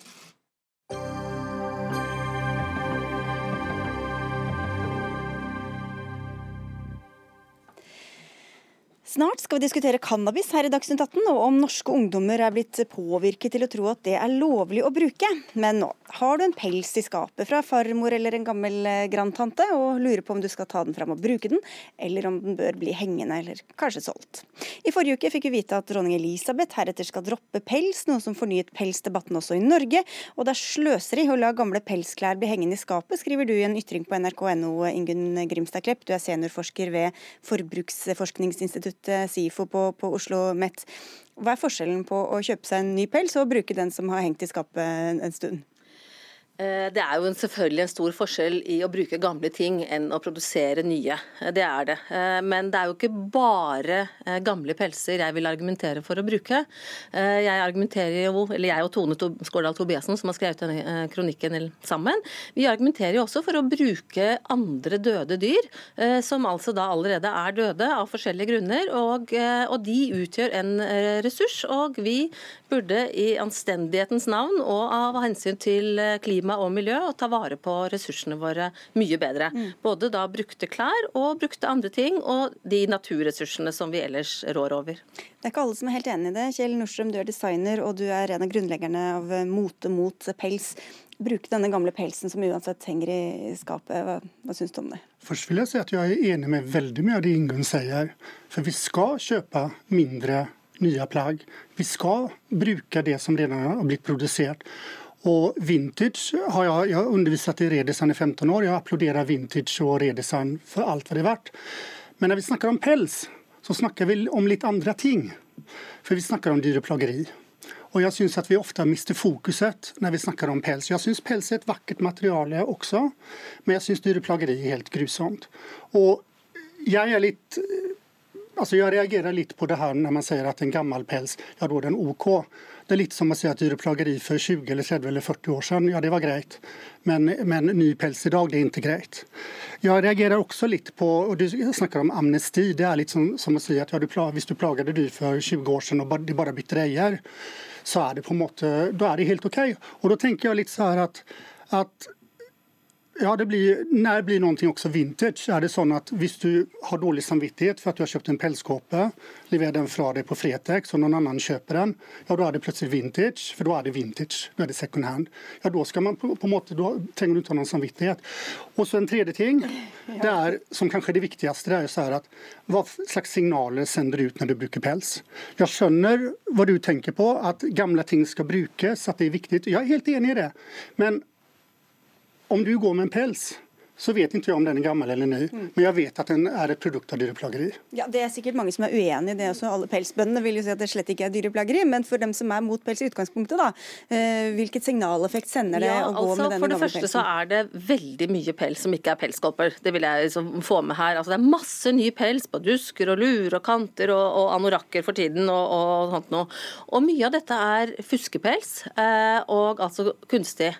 Snart skal vi diskutere cannabis her i Dagsnytt 18, og om norske ungdommer er blitt påvirket til å tro at det er lovlig å bruke. Men nå, har du en pels i skapet fra farmor eller en gammel eh, grandtante, og lurer på om du skal ta den fram og bruke den, eller om den bør bli hengende eller kanskje solgt. I forrige uke fikk vi vite at dronning Elisabeth heretter skal droppe pels, noe som fornyet pelsdebatten også i Norge. Og det er sløseri å la gamle pelsklær bli hengende i skapet, skriver du i en ytring på nrk.no, Ingunn Grimstad Klepp. Du er seniorforsker ved Forbruksforskningsinstituttet SIFO på, på Oslo Met. Hva er forskjellen på å kjøpe seg en ny pels og bruke den som har hengt i skapet en stund? Eh, det er jo selvfølgelig en stor forskjell i å bruke gamle ting enn å produsere nye. Eh, det er det. Eh, men det er jo ikke bare gamle pelser jeg vil argumentere for å bruke. Jeg argumenterer jo, eller jeg og Tone Skårdal Tobiassen, som har skrevet denne kronikken sammen, vi argumenterer jo også for å bruke andre døde dyr, som altså da allerede er døde av forskjellige grunner. Og, og de utgjør en ressurs, og vi burde i anstendighetens navn og av hensyn til klima klima og miljø og ta vare på ressursene våre mye bedre. Mm. Både da brukte klær og brukte andre ting, og de naturressursene som vi ellers rår over. Det er ikke alle som er helt enig i det. Kjell Nordstrøm, du er designer og du er en av grunnleggerne av Mote mot pels. Bruke denne gamle pelsen som uansett henger i skapet. Hva, hva syns du om det? Først vil jeg si at jeg er enig med veldig mye av det Ingunn sier. For vi skal kjøpe mindre nye plagg. Vi skal bruke det som allerede har blitt produsert. Og vintage har jeg, jeg har undervisat i redesign i 15 år. Jeg applauderer vintage og redesign for alt hva det er verdt. Men når vi snakker om pels, så snakker vi om litt andre ting. For vi snakker om dyreplageri. Og jeg syns at vi ofte mister fokuset når vi snakker om pels. Jeg syns pels er et vakkert materiale også, men jeg syns dyreplageri er helt grusomt. Og jeg er litt Altså jeg reagerer litt på det her når man sier at en gammel pels, ja da er den OK. Det er litt som å si at dyreplageri for 20 eller 30 eller 40 år siden, ja det var greit. Men, men ny pels i dag, det er ikke greit. Jeg reagerer også litt på og Du snakker om amnesti. Det er litt som, som å si at ja, du, hvis du plaget dyr for 20 år siden og det bare bytter eier, så er det på en måte, da er det helt OK. Og da tenker jeg litt så her at, at ja, det blir, Når blir noe også vintage? Er det sånn at hvis du har dårlig samvittighet for at du har kjøpt en pelskåpe, leverer den fra deg på Fretex og noen annen kjøper den, ja, da er det plutselig vintage, for da er det vintage. Da er det second hand. Ja, da skal man på, på måte, da trenger du ikke ha noen samvittighet. Og så en tredje ting, det er, som kanskje er det viktigste, det er så at hva slags signaler sender du ut når du bruker pels? Jeg skjønner hva du tenker på, at gamle ting skal brukes, at det er viktig. Jeg er helt enig i det. Men om du går med en pels så vet ikke jeg om den er gammel eller ny, mm. men jeg vet at den er et produkt av dyreplageri. Ja, Det er sikkert mange som er uenig i det også. Alle pelsbøndene vil jo si at det slett ikke er dyreplageri. Men for dem som er mot pels i utgangspunktet, da, eh, hvilket signaleffekt sender det ja, å gå altså, med denne gamle pelsen? For det første så er det veldig mye pels som ikke er pelskåper. Det vil jeg liksom få med her. Altså, det er masse ny pels på dusker og luer og kanter og, og anorakker for tiden og, og sånt noe. Og mye av dette er fuskepels, eh, og altså kunstig.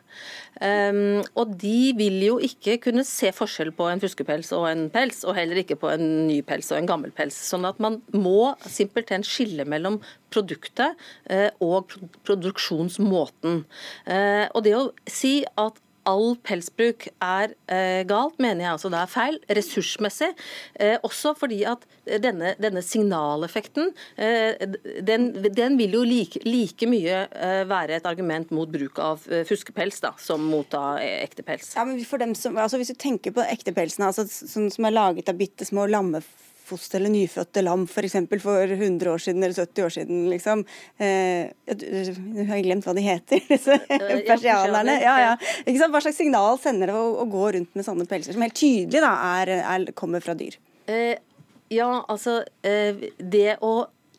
Um, og de vil jo ikke kunne se forskjell på en fuskepels og en pels, og heller ikke på en ny pels og en gammel pels. Sånn at man må simpelthen skille mellom produktet uh, og produksjonsmåten. Uh, og det å si at all pelsbruk er eh, galt, mener jeg altså det er feil. Ressursmessig. Eh, også fordi at denne, denne signaleffekten eh, den, den, vil jo like, like mye eh, være et argument mot bruk av eh, fuskepels da, som mot da, ekte pels. Ja, men for dem som, altså Hvis du tenker på ektepelsene, altså, som, som er laget av bitte små lammefår foster eller nyfødte lam f.eks. For, for 100 år siden eller 70 år siden. liksom. Eh, jeg har glemt hva de heter, <laughs> disse <laughs> persianerne. Ja, ja. Hva slags signal sender det å, å, gå rundt med sånne pelser, som helt tydelig da, er, er, kommer fra dyr? Eh, ja, altså eh, Det å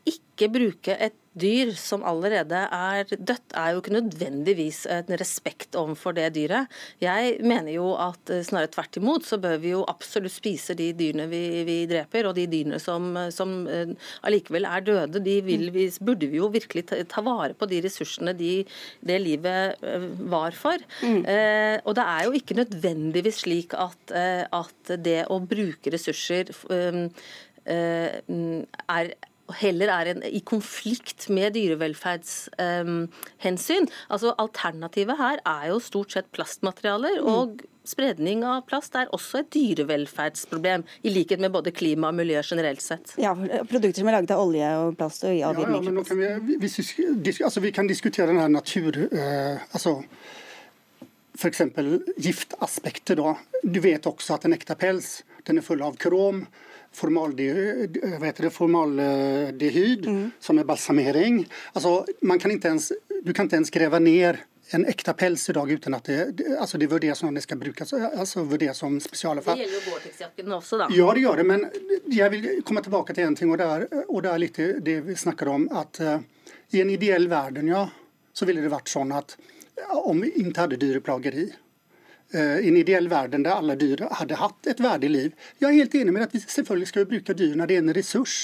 ikke bruke et dyr som allerede er dødt, er jo ikke nødvendigvis en respekt overfor det dyret. Jeg mener jo at eh, snarere tvert imot så bør vi jo absolutt spise de dyrene vi, vi dreper. Og de dyrene som, som uh, allikevel er døde, de vi, burde vi jo virkelig ta, ta, vare på de ressursene de, det livet uh, var for. Mm. Eh, og det er jo ikke nødvendigvis slik at, at det å bruke ressurser er heller er en, i konflikt med dyrevelferdshensyn. Um, altså Alternativet her er jo stort sett plastmaterialer. Mm. og Spredning av plast er også et dyrevelferdsproblem, i likhet med både klima og miljø generelt sett. Ja, Produkter som er laget av olje og plast og ja, ja, men nå kan vi, vi, altså, vi kan diskutere denne natur... Uh, altså F.eks. giftaspektet. da. Du vet også at en ekte pels den er full av krom formaldehyd, mm. som er balsamering. Altså, man kan ikke ens, du kan ikke ens grave ned en ekte pels i dag uten at det, altså det vurderes som det skal brukes altså vurderes som spesialfall. Det gjelder jo Gore-Tex-jakken også, da. Ja, det gjør det. Men jeg vil komme tilbake til en ting, og det er, og det er litt det vi snakker om. at uh, I en ideell verden ja, så ville det vært sånn at om vi ikke hadde dyreplageri, Eh, i en ideell verden der alle dyr hadde hatt et verdig liv. Jeg er helt enig med at vi selvfølgelig skal bruke dyr når det er en ressurs.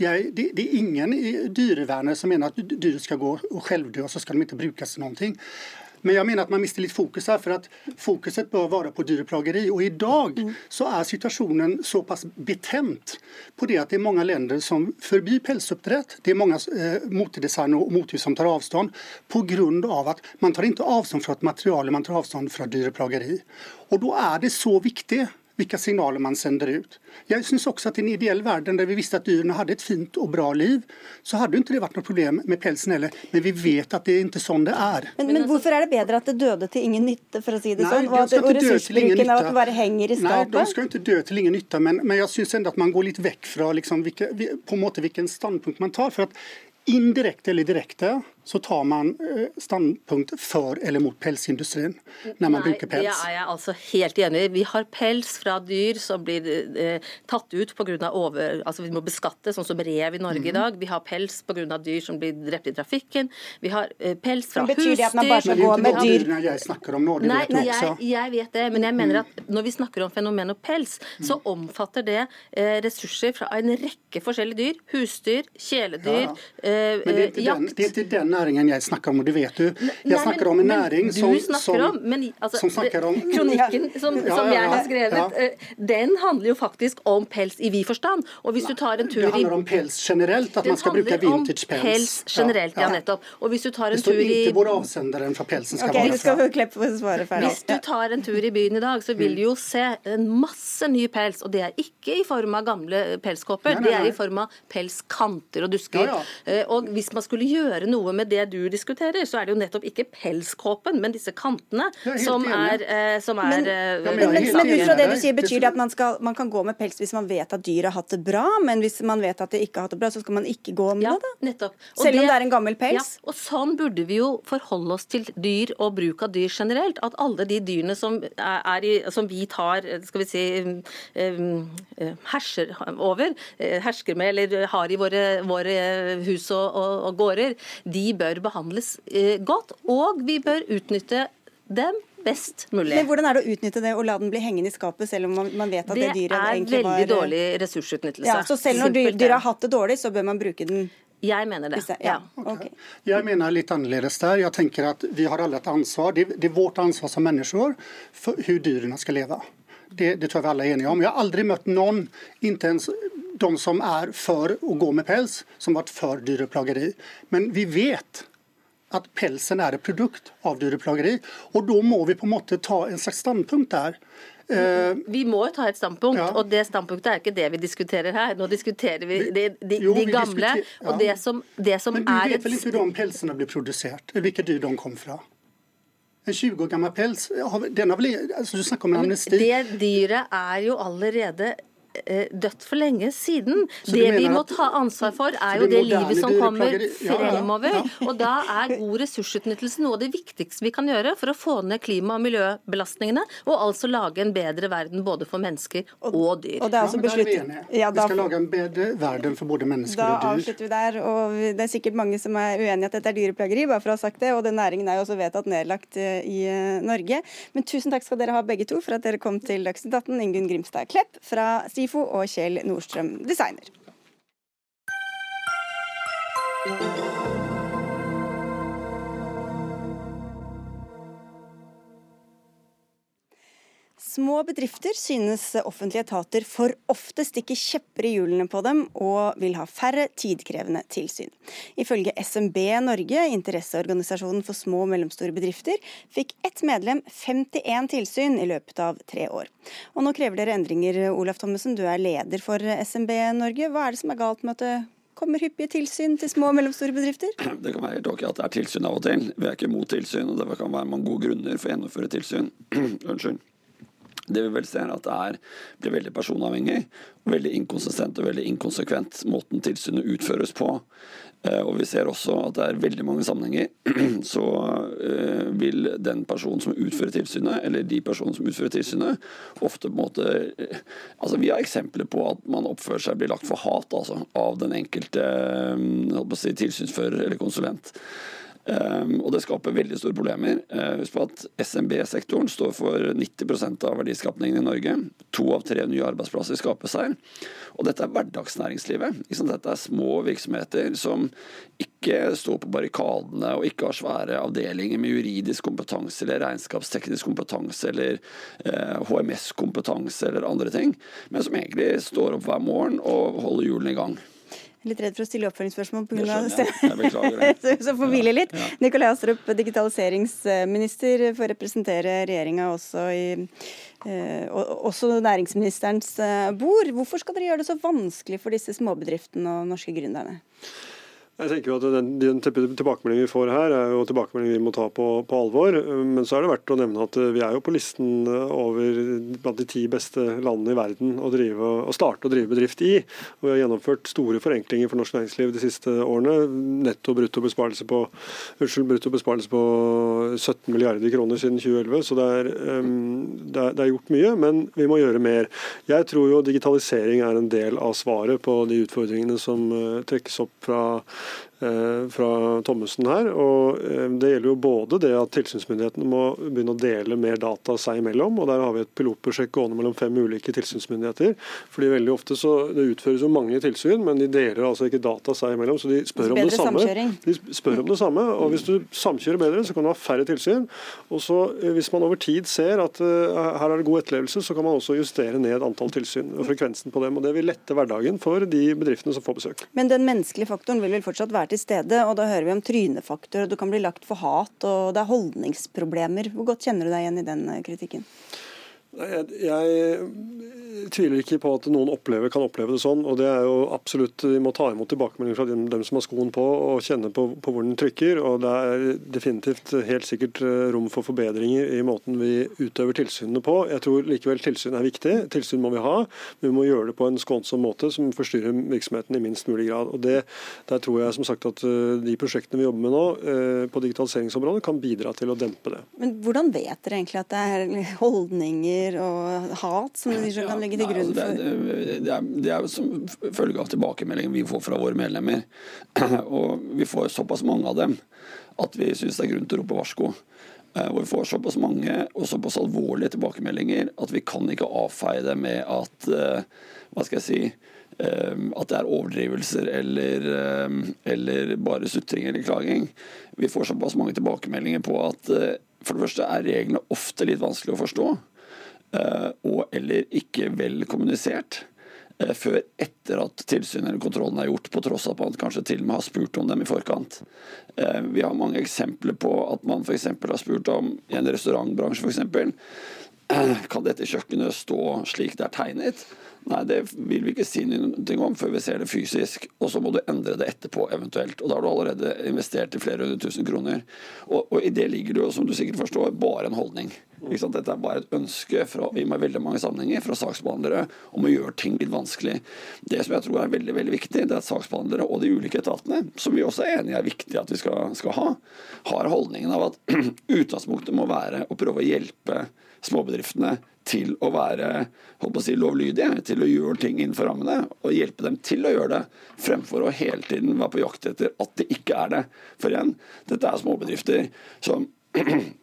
Jeg, det, det, er ingen i som mener at dyr skal gå og selvdø, og så skal de ikke brukes til noe. Men jeg mener at man mister litt fokus her, for at fokuset bør være på dyreplageri. Og i dag mm. så er situasjonen såpass betent på det at det er mange land som forbyr pelsoppdrett. Det er mange eh, motedesign og motehus som tar avstand pga. at man tar ikke avstand fra et materiale, man tar avstand fra dyreplageri. Og da er det så viktig hvilke signaler man sender ut. Jeg synes også at I en ideell verden der vi visste at dyrene hadde et fint og bra liv, så hadde ikke det vært noe problem med pelsen heller. Men vi vet at det er ikke sånn det er. Men, men hvorfor er det bedre at det døde til ingen nytte, for å si det Nei, sånn? Og, at, og ressursbruken av at det bare henger i skapet? Nei, de skal ikke dø til ingen nytte, men, men jeg syns at man går litt vekk fra liksom, hvilke, på måte hvilken standpunkt man tar. for at Indirekte eller direkte så tar man eh, standpunkt for eller mot pelsindustrien når man Nei, bruker pels. Det er jeg altså helt enig i. Vi har pels fra dyr som blir eh, tatt ut pga. over... Altså vi må beskatte, sånn som rev i Norge mm. i mhm. dag. Vi har pels pga. dyr som blir drept i trafikken. Vi har eh, pels fra husdyr. Betyr det at man bare skal gå med dyr? Det jeg snakker om nå, det Nei, vet jeg, jeg, vet det, men jeg mener at når vi snakker om fenomenet pels, mm. så omfatter det eh, ressurser fra en rekke forskjellige dyr. Husdyr, kjæledyr, ja. eh, men det er, jakt. Den, det er ikke den næringen jeg snakker om, og det vet du. Jeg snakker om en næring som, som, om, men, altså, som snakker om Kronikken som, ja, som jeg har skrevet, eh, den handler jo faktisk om pels i vid forstand. Og hvis du tar en tur i Det handler om pels generelt, at man skal bruke vintage pels. pels generelt, ja, nettopp. Og hvis du tar en tur i Det står ikke hvor avsenderen fra pelsen skal okay, være fra. Hvis du tar en tur i byen i dag, så vil du jo se en masse ny pels. Og det er ikke i form av gamle pelskåper, det er i form av pelskanter og dusker. Eh, og hvis man skulle gjøre noe med det du diskuterer, så er det jo nettopp ikke pelskåpen, men disse kantene som er, eh, som er men, eh, men, men, men, ut fra det du sier, betyr det at man, skal, man, kan gå med pels hvis man vet at dyret har hatt det bra, men hvis man vet at det ikke har hatt det bra, så skal man ikke gå med ja, det? Nettopp. Og Selv om det er en gammel pels? Ja, og sånn burde vi jo forholde oss til dyr og bruk av dyr generelt. At alle de dyrene som, er i, som vi tar, skal vi si, um, herser over, hersker med eller har i våre, våre hus og, og, og gårder, de bør behandles eh, godt. Og vi bør utnytte dem best mulig. Men Hvordan er det å utnytte det og la den bli hengende i skapet, selv om man vet at det, det dyret egentlig var Det er veldig dårlig ressursutnyttelse. Ja, så selv når dyr, har hatt det dårlig, så bør man bruke den jeg mener det. Ja. Okay. Jeg mener litt annerledes der. Jeg tenker at Vi har alle et ansvar. Det, det er vårt ansvar som mennesker for hvordan dyrene skal leve. Det, det, tror jeg vi alle er enige om. Jeg har aldri møtt noen, ikke ens de som er for å gå med pels, som har vært for dyreplageri. Men vi vet at pelsen er et produkt av dyreplageri. Og da må vi på en måte ta en slags standpunkt der. Uh, vi må jo ta et standpunkt, ja. og det standpunktet er ikke det vi diskuterer her. Nå diskuterer vi de, de, jo, de gamle. Ja. og det som, det som Men du vet vel ikke hvordan pelsene blir produsert? Hvilke dyr de kom fra? En 20 år gammel pels den har vel, altså Du snakker om en amnesti. Det dyret er jo allerede eh, dødt for lenge siden. Det vi må ta ansvar for, er jo det livet som kommer fremover. Og da er god ressursutnyttelse noe av det viktigste vi kan gjøre for å få ned klima- og miljøbelastningene, og altså lage en bedre verden både for mennesker og dyr. Og det er altså besluttet... Ja, da... Vi skal lage en bedre verden for både mennesker og dyr. Da avslutter vi der. og Det er sikkert mange som er uenig i at dette er dyreplageri, bare for å ha sagt det. Og den næringen er jo også vedtatt nedlagt eh, i eh, Norge. Men tusen takk skal dere ha begge to for at dere kom til Dagsnytt 18. Ingunn Grimstad Klepp fra SIFO og Kjell Nordstrøm, designer. Små bedrifter synes offentlige etater for ofte stikker kjepper i hjulene på dem og vil ha færre tidkrevende tilsyn. Ifølge SMB Norge, interesseorganisasjonen for små og mellomstore bedrifter, fikk ett medlem 51 tilsyn i løpet av tre år. Og nå krever dere endringer, Olaf Thommessen, du er leder for SMB Norge. Hva er det som er galt med at det kommer hyppige tilsyn til små og mellomstore bedrifter? <clears throat> Det kan være helt ok at det er tilsyn av og til. Vi er ikke mot tilsyn, og det kan være mange gode grunner for å gjennomføre tilsyn. <clears throat> Unnskyld. Det vi vel ser er at det er, blir veldig personavhengig, veldig inkonsistent og veldig inkonsekvent måten tilsynet utføres på. Eh, og vi ser også at det er veldig mange sammenhenger <clears throat> så eh, vil den personen som utfører tilsynet, eller de personene som utfører tilsynet, ofte på en måte eh, Altså vi har eksempler på at man oppfører seg blir lagt for hat altså, av den enkelte si, tilsynsfører eller konsulent. Um, og det skaper veldig store problemer. Uh, husk på at SMB-sektoren står for 90% av verdiskapningen i Norge. To av tre nye arbeidsplasser skapes her. Og dette er hverdagsnæringslivet. Dette er små virksomheter som ikke står på barrikadene og ikke har svære avdelinger med juridisk kompetanse eller regnskapsteknisk kompetanse eller HMS-kompetanse eller andre ting, men som egentlig står opp hver morgen og holder hjulene i gang. Litt redd for å stille oppfølgingsspørsmål pga. <laughs> så får hvile litt. Ja. Nikolai Astrup, digitaliseringsminister, får representere regjeringa også i eh, også næringsministerens eh, bord. Hvorfor skal dere gjøre det så vanskelig for disse småbedriftene og norske gründerne? Jeg tenker jo at Den, den tilbakemeldingen vi får her, er jo tilbakemeldingen vi må ta på, på, alvor. Men så er det verdt å nevne at vi er jo på listen over blant de ti beste landene i verden å, drive, å starte å drive bedrift i. Og Vi har gjennomført store forenklinger for norsk næringsliv de siste årene. Netto brutto besparelse på, unnskyld, brutto besparelse på 17 milliarder kroner siden 2011. Så det er, det, er, det er gjort mye, men vi må gjøre mer. Jeg tror jo digitalisering er en del av svaret på de utfordringene som uh, trekkes opp fra Eh, fra Thommessen her. og eh, Det gjelder jo både det at tilsynsmyndighetene må begynne å dele mer data seg imellom. og Der har vi et pilotprosjekt gående mellom fem ulike tilsynsmyndigheter. fordi veldig ofte så Det utføres jo mange tilsyn, men de deler altså ikke data seg imellom. Så de spør, om det, samme. de spør om det samme. og Hvis du samkjører bedre, så kan du ha færre tilsyn. og så eh, Hvis man over tid ser at her er det god etterlevelse, så kan man også justere ned antall tilsyn og frekvensen på dem. og Det vil lette hverdagen for de bedriftene som får besøk. Men den menneskelige faktoren vil vel fortsatt være til stede. og Da hører vi om trynefaktor, og du kan bli lagt for hat, og det er holdningsproblemer. Hvor godt kjenner du deg igjen i den eh, kritikken? Jeg, jeg, tviler ikke på at noen opplever, kan oppleve det sånn. og det er jo absolutt, Vi må ta imot tilbakemeldinger fra dem, dem som har skoen på og kjenne på, på, hvor den trykker. og Det er definitivt helt sikkert eh, rom for forbedringer i måten vi utøver tilsynene på. Jeg tror likevel tilsyn er viktig. Tilsyn må vi ha, men vi må gjøre det på en skånsom måte som forstyrrer virksomheten i minst mulig grad. og det, Der tror jeg som sagt at eh, de prosjektene vi jobber med nå eh, på digitaliseringsområdet, kan bidra til å dempe det. Men Hvordan vet dere egentlig at det er holdninger holdninger og hat som de kan legge til grunn for? Altså det, det, er, det er som følge av tilbakemeldingen vi får fra våre medlemmer. <clears throat> Og vi får såpass mange av dem at vi syns det er grunn til å rope varsko. Eh, hvor vi får såpass mange og såpass alvorlige tilbakemeldinger at vi kan ikke avfeie det med at eh, hva skal jeg si, eh, at det er overdrivelser eller, eller bare sutring eller klaging. Vi får såpass mange tilbakemeldinger på at for det første er reglene ofte litt vanskelig å forstå. Eh, og eller ikke vel kommunisert eh, før etter at tilsynet eller kontrollen er gjort, på tross av at man kanskje til og med har spurt om dem i forkant. Eh, vi har mange eksempler på at man f.eks. har spurt om i en restaurantbransje f.eks. <clears throat> Kan dette kjøkkenet stå slik det er tegnet? Nei, det vil vi ikke si noe om før vi ser det fysisk. Og så må du endre det etterpå, eventuelt. Og da har du allerede investert i flere hundre tusen kroner. Og, og i det ligger det jo, som du sikkert forstår, bare en holdning. Dette er bare et ønske fra, i veldig mange sammenhenger fra saksbehandlere om å gjøre ting litt vanskelig. Det som jeg tror er veldig veldig viktig, det er at saksbehandlere og de ulike etatene, som vi også er enige er viktig at vi skal, skal ha, har holdningen av at <clears throat> utgangspunktet må være å prøve å hjelpe småbedriftene til å være å si, lovlydige, til å gjøre ting innenfor rammene, og hjelpe dem til å gjøre det, fremfor å hele tiden være på jakt etter at det ikke er det. For igjen, dette er småbedrifter som <clears throat>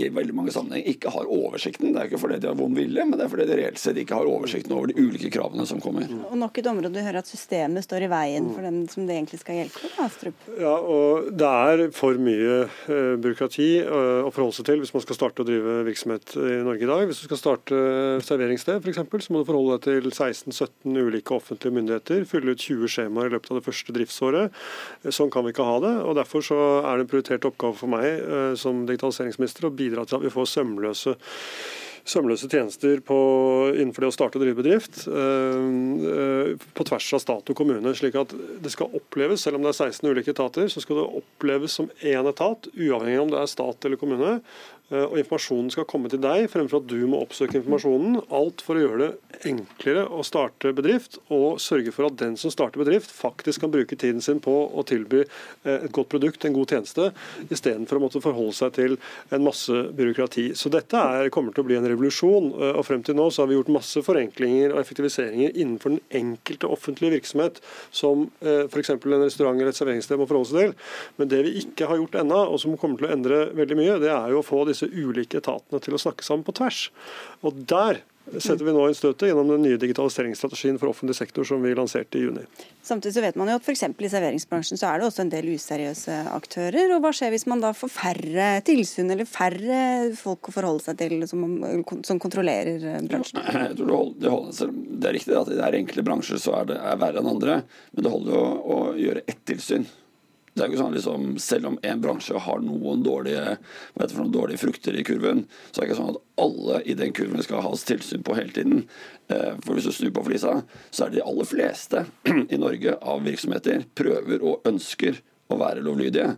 i veldig mange sammenhenger ikke har oversikten. Det er ikke fordi de har vond vilje, men det er fordi de reelt sett ikke har oversikten over de ulike kravene som kommer. Og nok et område du hører at systemet står i veien for dem som det egentlig skal hjelpe? Astrup. Ja, og Det er for mye uh, byråkrati uh, å forholde seg til hvis man skal starte å drive virksomhet i Norge i dag. Hvis du skal starte serveringssted f.eks., så må du forholde deg til 16-17 ulike offentlige myndigheter, fylle ut 20 skjemaer i løpet av det første driftsåret. Sånn kan vi ikke ha det. og Derfor så er det en prioritert oppgave for meg som digitaliseringsminister bidra til at vi får sømløse sømløse tjenester på, innenfor det å starte og drive bedrift øh, på tvers av stat og kommune. slik at det skal oppleves, selv om det er 16 ulike etater, så skal det oppleves som én etat, uavhengig om det er stat eller kommune. Eh, og informasjonen skal komme til deg fremfor at du må oppsøke informasjonen. Alt for å gjøre det enklere å starte bedrift, og sørge for at den som starter bedrift, faktisk kan bruke tiden sin på å tilby eh, et godt produkt, en god tjeneste, istedenfor å måtte forholde seg til en masse byråkrati. Så dette er, kommer til å bli en revolusjon. Eh, og Frem til nå så har vi gjort masse forenklinger og effektiviseringer innenfor den enkelte offentlige virksomhet, som f.eks. en restaurant eller et serveringssted må forholde seg til. Men det vi ikke har gjort ennå, og som kommer til å endre veldig mye, det er jo å få disse disse ulike etatene til å snakke sammen på tvers. Og der setter vi nå inn støtet gjennom den nye digitaliseringsstrategien for offentlig sektor som vi lanserte i juni. Samtidig så vet man jo at f.eks. i serveringsbransjen så er det også en del useriøse aktører. og Hva skjer hvis man da får færre tilsyn eller færre folk å forholde seg til som, som kontrollerer bransjen? bransjen? <clears throat> Jeg tror det, holder, det, holder, det er riktig at i det er enkelte bransjer så er det er verre enn andre, men det holder jo å gjøre ett tilsyn. Det er ikke sånn liksom, Selv om en bransje har noen dårlige, noen dårlige frukter i kurven, så er det ikke sånn at alle i den kurven skal ha tilsyn på hele tiden. Eh, for hvis du snur på flisa, så er det de aller fleste <clears throat> i Norge av virksomheter prøver og ønsker å være lovlydige.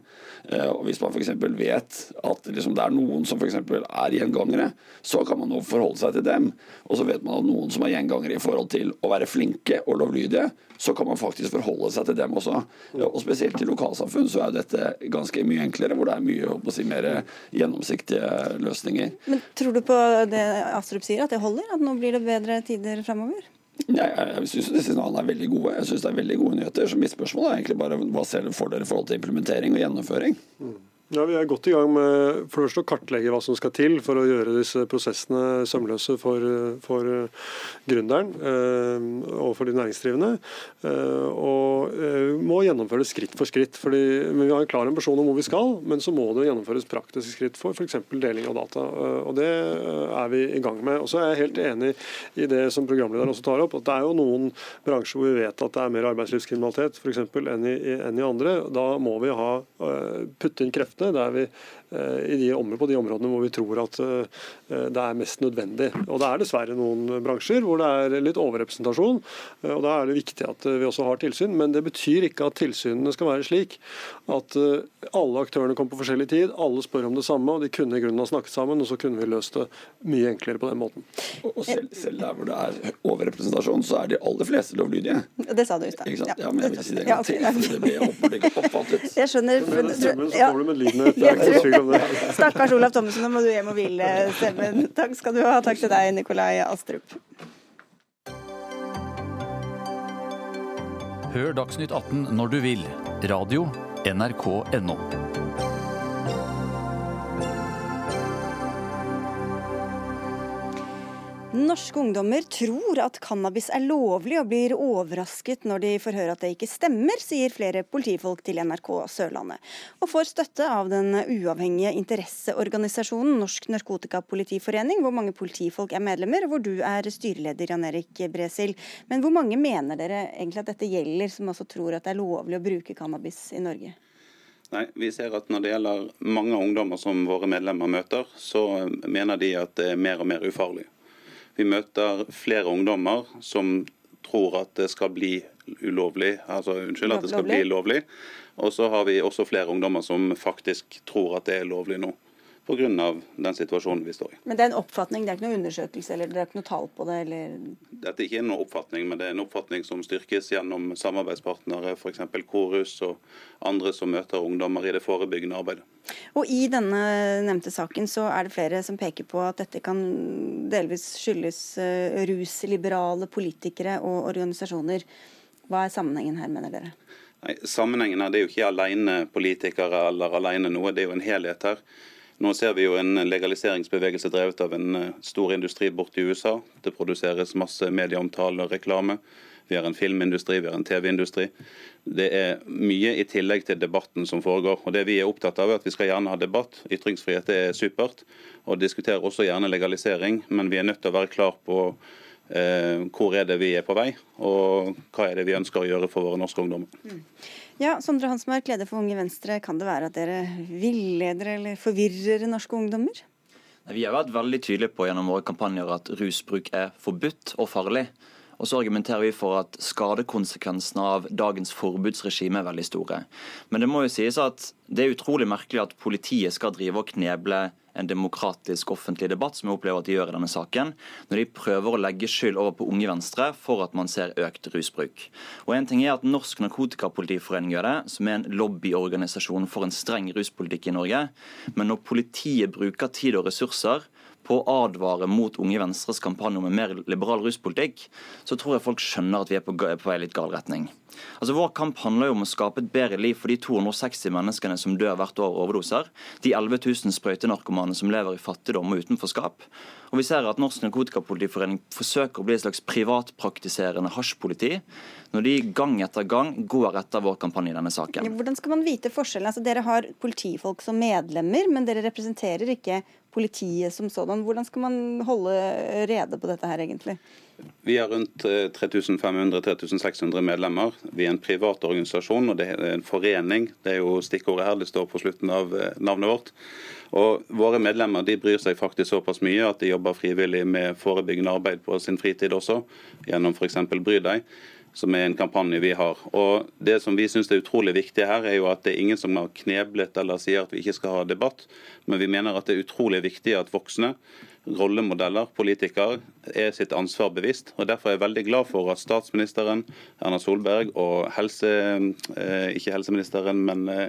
Eh, og Hvis man f.eks. vet at liksom det er noen som for er gjengangere, så kan man nå forholde seg til dem. Og så vet man at noen som er gjengangere i forhold til å være flinke og lovlydige, så kan man faktisk forholde seg til dem også. Og Spesielt i lokalsamfunn så er dette ganske mye enklere, hvor det er mye å si, mer gjennomsiktige løsninger. Men Tror du på det Astrup sier, at det holder? At nå blir det bedre tider framover? Ja, jeg syns signalene er veldig gode. Jeg synes det er veldig gode nyheter. Så mitt spørsmål er egentlig bare hva ser dere for dere i forhold til implementering og gjennomføring? Mm. Ja, Vi er godt i gang med for å kartlegge hva som skal til for å gjøre disse prosessene sømløse for, for gründeren eh, og for de næringsdrivende. Eh, og eh, må gjennomføres skritt for skritt. Fordi, Vi har en klar ambisjon om hvor vi skal, men så må det gjennomføres praktiske skritt for f.eks. deling av data. Eh, og Det er vi i gang med. Og så er jeg helt enig i det som programlederen også tar opp, at det er jo noen bransjer hvor vi vet at det er mer arbeidslivskriminalitet for eksempel, enn, i, enn i andre. Da må vi ha, eh, putte inn kreftene det er vi de områdene, på de områdene hvor vi tror at eh, det er mest nødvendig. Og Det er dessverre noen bransjer hvor det er litt overrepresentasjon. Eh, og Da er det viktig at vi også har tilsyn. Men det betyr ikke at tilsynene skal være slik at alle aktørene kommer på forskjellig tid, alle spør om det samme, og de kunne i grunnen ha snakket sammen, og så kunne vi løst det mye enklere på den måten. Og selv, selv der hvor det er overrepresentasjon, så er de aller fleste lovlydige. Det sa du i stad. Ja. ja, men jeg vil si det en gang til, for det ble åpenbart ikke oppfattet. Jeg skjønner. Men stemmen så får du medlidenhet. Det er ikke tvil Stakkars Olav Thommessen, nå må du hjem og hvile stemmen. Takk skal du ha. Takk til deg, Nikolai Astrup. Hør Dagsnytt 18 når du vil. Radio NRK.no. Norske ungdommer tror at cannabis er lovlig og blir overrasket når de får høre at det ikke stemmer, sier flere politifolk til NRK Sørlandet. Og får støtte av den uavhengige interesseorganisasjonen Norsk Narkotikapolitiforening, hvor mange politifolk er medlemmer, og hvor du er styreleder, Jan Erik Bresil. Men hvor mange mener dere egentlig at dette gjelder, som altså tror at det er lovlig å bruke cannabis i Norge? Nei, vi ser at Når det gjelder mange ungdommer som våre medlemmer møter, så mener de at det er mer og mer ufarlig. Vi møter flere ungdommer som tror at det skal bli ulovlig, altså unnskyld, at det skal bli lovlig. Og så har vi også flere ungdommer som faktisk tror at det er lovlig nå. Pga. den situasjonen vi står i. Men det er en oppfatning, det er ikke noe undersøkelse eller det er ikke noe tall på det? eller? Dette er ikke noen oppfatning, men det er en oppfatning som styrkes gjennom samarbeidspartnere, f.eks. Korus og andre som møter ungdommer i det forebyggende arbeidet. Og I denne nevnte saken så er det flere som peker på at dette kan delvis skyldes eh, rusliberale politikere og organisasjoner. Hva er sammenhengen her, mener dere? Nei, sammenhengen her, Det er jo ikke alene politikere eller alene noe, det er jo en helhet her. Nå ser vi jo en legaliseringsbevegelse drevet av en eh, stor industri borte i USA. Det produseres masse medieomtale og reklame. Vi har en filmindustri, vi har en TV-industri. Det er mye i tillegg til debatten som foregår. Og det Vi er opptatt av er at vi skal gjerne ha debatt. Ytringsfrihet er supert. Og diskuterer også gjerne legalisering, men vi er nødt til å være klar på eh, hvor er det vi er på vei, og hva er det vi ønsker å gjøre for våre norske ungdommer. Mm. Ja, Sondre Hansmark, leder for Unge Venstre. Kan det være at dere villeder eller forvirrer norske ungdommer? Vi har vært veldig tydelige på gjennom våre kampanjer at rusbruk er forbudt og farlig. Og så argumenterer vi for at skadekonsekvensene av dagens forbudsregime er veldig store. Men det må jo sies at det er utrolig merkelig at politiet skal drive og kneble en demokratisk offentlig debatt, som jeg opplever at de gjør i denne saken, når de prøver å legge skyld over på Unge Venstre for at man ser økt rusbruk. Og en ting er at Norsk Narkotikapolitiforening gjør det, som er en lobbyorganisasjon for en streng ruspolitikk i Norge. Men når politiet bruker tid og ressurser på å advare mot Unge Venstres kampanje om en mer liberal ruspolitikk, så tror jeg folk skjønner at vi er på, på vei litt gal retning. Altså Vår kamp handler jo om å skape et bedre liv for de 260 menneskene som dør hvert år av overdoser, de 11 000 sprøytenarkomane som lever i fattigdom og utenforskap. Og vi ser at Norsk Narkotikapolitiforening forsøker å bli et slags privatpraktiserende hasjpoliti, når de gang etter gang går etter vår kampanje i denne saken. Hvordan skal man vite forskjellen? Altså, dere har politifolk som medlemmer, men dere representerer ikke politiet som sådan. Hvordan skal man holde rede på dette her, egentlig? Vi har rundt 3500-3600 eh, medlemmer. Vi er en privat organisasjon og det er en forening. Det er jo stikkordet her, det står på slutten av eh, navnet vårt. Og Våre medlemmer de bryr seg faktisk såpass mye at de jobber frivillig med forebyggende arbeid på sin fritid også, gjennom f.eks. Bry deg som er en kampanje vi har. Og Det som vi syns er utrolig viktig her, er jo at det er ingen som har kneblet eller sier at vi ikke skal ha debatt, men vi mener at det er utrolig viktig at voksne rollemodeller, politikere, er sitt ansvar bevisst. og Derfor er jeg veldig glad for at statsministeren, Erna Solberg og helse, eh, ikke helseministeren, men eh,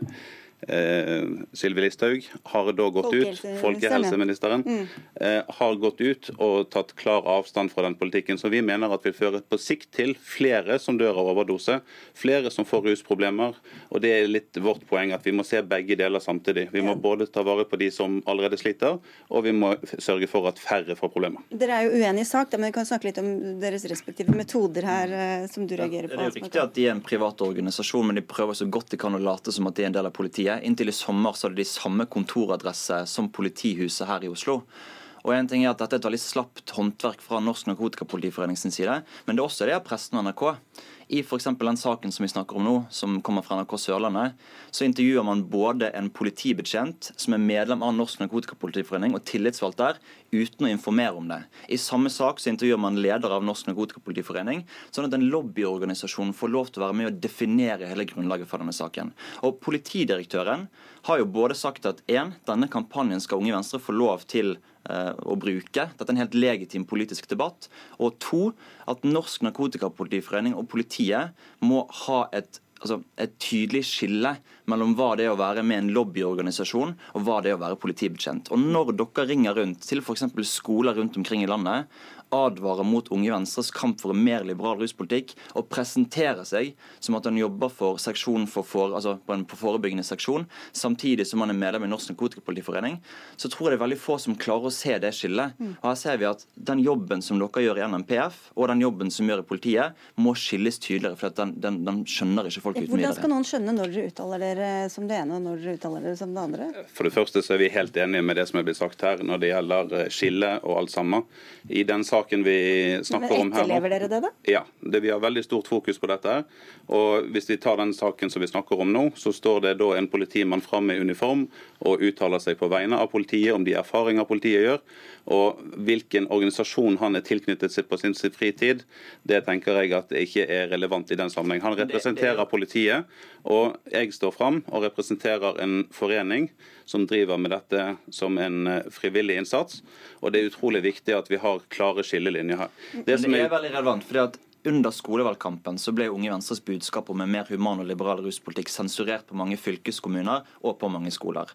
Sylvi Listhaug har da gått ut, folkehelseministeren, mm. eh, har gått ut og tatt klar avstand fra den politikken som vi mener at vil føre på sikt til flere som dør av overdose, flere som får rusproblemer. og Det er litt vårt poeng at vi må se begge deler samtidig. Vi må både ta vare på de som allerede sliter, og vi må sørge for at færre får problemer. Dere er jo uenige i sak, men vi kan snakke litt om deres respektive metoder her, eh, som du reagerer på. Ja, det er jo riktig at de er en privat organisasjon, men de prøver så godt de kan å late som at de er en del av politiet. Inntil i sommer så hadde de samme kontoradresse som politihuset her i Oslo. Og en ting er at Dette er et veldig slapt håndverk fra Norsk Narkotikapolitiforening sin side, men det er også det av pressen og NRK. I f.eks. den saken som vi snakker om nå, som kommer fra NRK Sørlandet, så intervjuer man både en politibetjent som er medlem av Norsk Narkotikapolitiforening og tillitsvalgt der, uten å informere om det. I samme sak så intervjuer man leder av Norsk Narkotikapolitiforening, sånn at en lobbyorganisasjon får lov til å være med å definere hele grunnlaget for denne saken. Og Politidirektøren har jo både sagt at en, denne kampanjen skal Unge Venstre få lov til Eh, å bruke. Dette er en helt legitim politisk debatt. Og to, at Norsk Narkotikapolitiforening og politiet må ha et altså et tydelig skille mellom hva det er å være med en lobbyorganisasjon og hva det er å være politibetjent. Og Når dere ringer rundt til f.eks. skoler rundt omkring i landet advarer mot Unge Venstres kamp for en mer liberal ruspolitikk og presenterer seg som at han jobber for seksjon for, for, altså på en forebyggende seksjon, samtidig som han er medlem i Norsk Narkotikapolitiforening, så tror jeg det er veldig få som klarer å se det skillet. Mm. Og her ser vi at Den jobben som dere gjør i NMPF, og den jobben som gjør i politiet, må skilles tydeligere. for den, den, den, skjønner ikke folk uten videre. Hvordan skal noen skjønne når dere uttaler dere som det ene, og når dere uttaler dere som det andre? For det første så er vi helt enige med det som er blitt sagt her når det gjelder skille og alt sammen. I den saken saken vi snakker om her nå. Etterlever dere det, da? Ja, det, vi har veldig stort fokus på dette. Og Hvis vi tar den saken som vi snakker om nå, så står det da en politimann fram i uniform og uttaler seg på vegne av politiet om de erfaringer politiet gjør. Og hvilken organisasjon han er tilknyttet seg på sin fritid, det tenker jeg at ikke er relevant i den sammenheng. Han representerer politiet, og jeg står fram og representerer en forening som driver med dette som en eh, frivillig innsats. Og det er utrolig viktig at vi har klare skillelinjer her. Det, det er, veldig relevant, fordi at under skolevalgkampen så ble Unge Venstres budskap om en mer human og liberal ruspolitikk sensurert på mange fylkeskommuner og på mange skoler.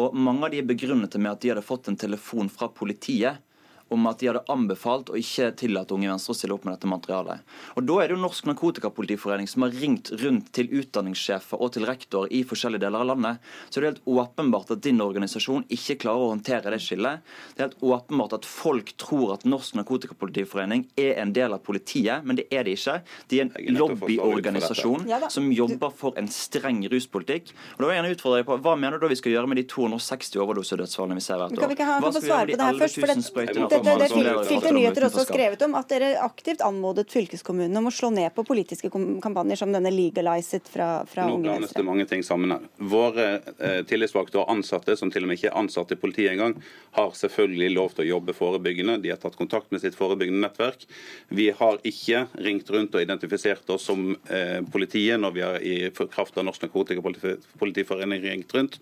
Og Mange av de begrunnet med at de hadde fått en telefon fra politiet om at de hadde anbefalt å ikke tillate Unge Venstre å stille opp med dette materialet. Og Da er det jo Norsk Narkotikapolitiforening som har ringt rundt til utdanningssjefer og til rektor i forskjellige deler av landet. Så det er helt åpenbart at din organisasjon ikke klarer å håndtere det skillet. Det er helt åpenbart at folk tror at Norsk Narkotikapolitiforening er en del av politiet, men det er de ikke. De er en lobbyorganisasjon som jobber for en streng ruspolitikk. Og da vil jeg gjerne utfordre deg på, Hva mener du da vi skal gjøre med de 260 overdosedødsfallene vi ser hvert år? Hva skal vi gjøre med de 11 000 sprøytene? Dette, det Filter Nyheter også skrevet om, at dere aktivt anmodet fylkeskommunene om å slå ned på politiske kampanjer som denne 'Legalize it' fra, fra Nå Unge Venstre. mange ting sammen her. Våre eh, tillitsvalgte og ansatte, som til og med ikke er ansatt i politiet engang, har selvfølgelig lov til å jobbe forebyggende. De har tatt kontakt med sitt forebyggende nettverk. Vi har ikke ringt rundt og identifisert oss som eh, politiet når vi har i kraft av Norsk Narkotikapolitiforening ringt rundt.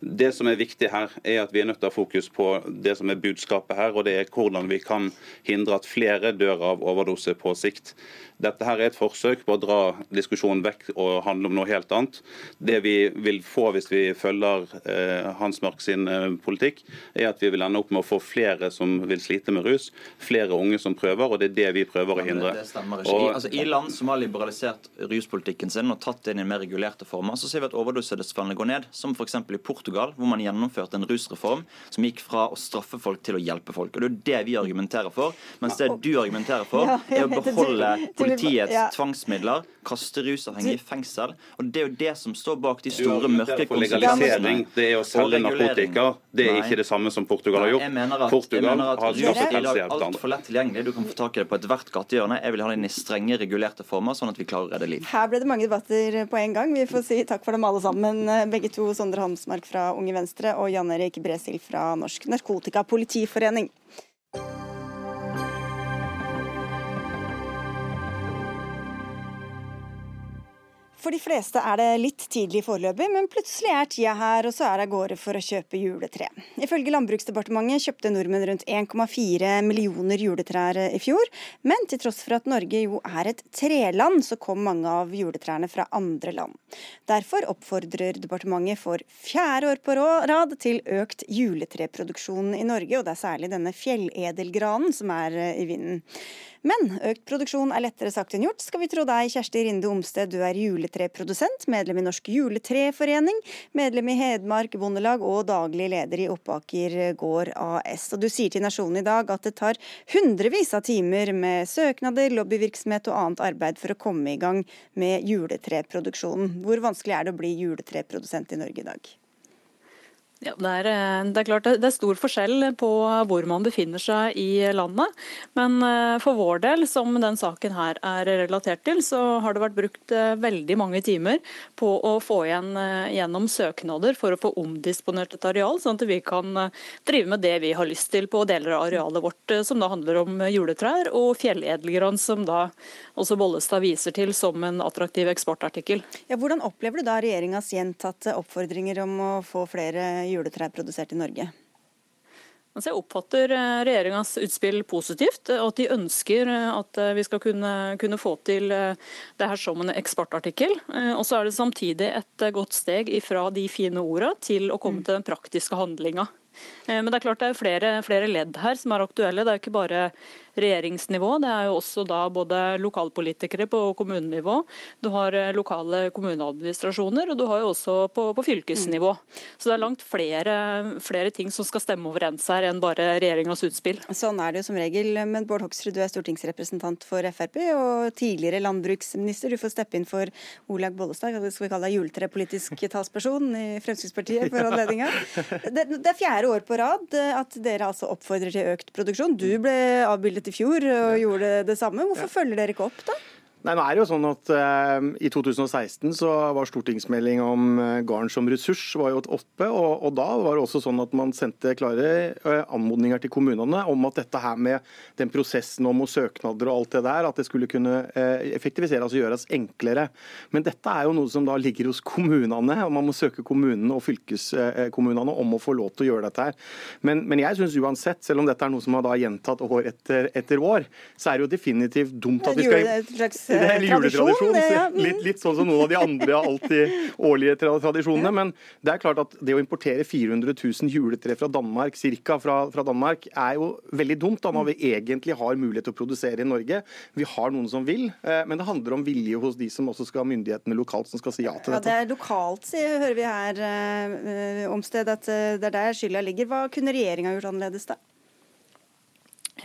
Det som er viktig her, er at vi er nødt til å ha fokus på det som er budskapet her. og det er hvordan vi kan hindre at flere dør av overdose på sikt. Dette her er et forsøk på å dra diskusjonen vekk og handle om noe helt annet. Det vi vil få hvis vi følger eh, Hans Mark sin eh, politikk, er at vi vil ende opp med å få flere som vil slite med rus, flere unge som prøver, og det er det vi prøver å hindre. Det, det stemmer ikke. Og, I, altså, I land som har liberalisert ruspolitikken sin og tatt det inn i mer regulerte former, så ser vi at overdosedødsfallene går ned, som f.eks. i Portugal, hvor man gjennomførte en rusreform som gikk fra å straffe folk til å hjelpe folk. Og Det det vi argumenterer for, mens det du argumenterer for, er å beholde politiets tvangsmidler, kaste rusavhengige i fengsel. Og Det er jo det som står bak de store mørke konsekvensene. Det er å selge narkotika. Det er ikke det samme som Portugal har gjort. Portugal har skaffet helse altfor lett tilgjengelig. Du kan få tak i det på ethvert gatehjørne. Jeg vil ha det inn i strenge, regulerte former, sånn at vi klarer å redde liv. Her ble det mange debatter på en gang. Vi får si takk for dem alle sammen. Begge to, Sondre Hamsmark fra Unge Venstre og Jan Erik Bresil fra Norsk Narkotikapolitiforening. For de fleste er det litt tidlig foreløpig, men plutselig er tida her, og så er det av gårde for å kjøpe juletre. Ifølge Landbruksdepartementet kjøpte nordmenn rundt 1,4 millioner juletrær i fjor. Men til tross for at Norge jo er et treland, så kom mange av juletrærne fra andre land. Derfor oppfordrer departementet for fjerde år på rad til økt juletreproduksjon i Norge, og det er særlig denne fjelledelgranen som er i vinden. Men økt produksjon er lettere sagt enn gjort, skal vi tro deg, Kjersti Rinde Omsted. Du er juletreprodusent, medlem i Norsk juletreforening, medlem i Hedmark Bondelag og daglig leder i Oppaker gård AS. Og du sier til Nasjonen i dag at det tar hundrevis av timer med søknader, lobbyvirksomhet og annet arbeid for å komme i gang med juletreproduksjonen. Hvor vanskelig er det å bli juletreprodusent i Norge i dag? Ja, det, er, eh, det, er, klart det er stor forskjell på hvor man befinner seg i landet. Men eh, for vår del, som den saken her er relatert til, så har det vært brukt eh, veldig mange timer på å få igjen gjennom søknader for å få omdisponert et areal, sånn at vi kan drive med det vi har lyst til på deler av arealet vårt, som da handler om juletrær og fjelledelgran, som da også Bollestad viser til som en attraktiv eksportartikkel. Ja, hvordan opplever du da regjeringas gjentatte oppfordringer om å få flere juletrær produsert i Norge? Altså jeg oppfatter eh, regjeringas utspill positivt, og at de ønsker eh, at eh, vi skal kunne, kunne, få til det her som en eksportartikkel. Og så er det samtidig et godt steg fra de fine ordene til å komme mm. til den praktiske handlinga. Men det er klart det er flere, flere ledd her som er aktuelle. Det er ikke bare regjeringsnivå. Det er jo også da både lokalpolitikere på kommunenivå, du har eh, lokale kommuneadministrasjoner, og du har jo også på, på fylkesnivå. Så det er langt flere, flere, ting som skal stemme overens her enn bare regjeringas utspill. Sånn er det jo som regel. Men Bård Hoksrud, du er stortingsrepresentant for Frp og tidligere landbruksminister. Du får steppe inn for Olaug Bollestad, skal vi kalle deg juletrepolitisk <laughs> talsperson i Fremskrittspartiet for anledninga. Det, det er fjerde år på rad at dere altså oppfordrer til økt produksjon. Du ble avbildet i fjor og gjorde det samme. Hvorfor følger dere ikke opp, da? Nei, nå er det jo sånn at uh, I 2016 så var stortingsmelding om uh, garn som ressurs var jo oppe. Og, og, da var det også sånn at man sendte klare uh, anmodninger til kommunene om at dette her med den prosessen om søknader og alt det der, at det skulle kunne effektiviseres og gjøres enklere. Men dette er jo noe som da ligger hos kommunene, og man må søke kommunene og fylkeskommunene om å få lov til å gjøre dette her. Men, men jeg syns uansett, selv om dette er noe som har da gjentatt år etter, etter år, så er det jo definitivt dumt at vi skal det er juletradisjon. <laughs> Mm. Litt, litt, sånn som noen av de andre alltid årlige tradisjonene. Men det er klart at det å importere 400 000 juletre fra Danmark, cirka fra, fra Danmark, er jo veldig dumt da når vi egentlig har mulighet til å produsere i Norge. Vi har noen som vil, eh, men det handler om vilje hos de som også skal ha myndighetene lokalt som skal si ja til dette. Ja, det er lokalt, sier, hører vi her, uh, Omsted, at det er der skylda ligger. Hva kunne regjeringa gjort annerledes da?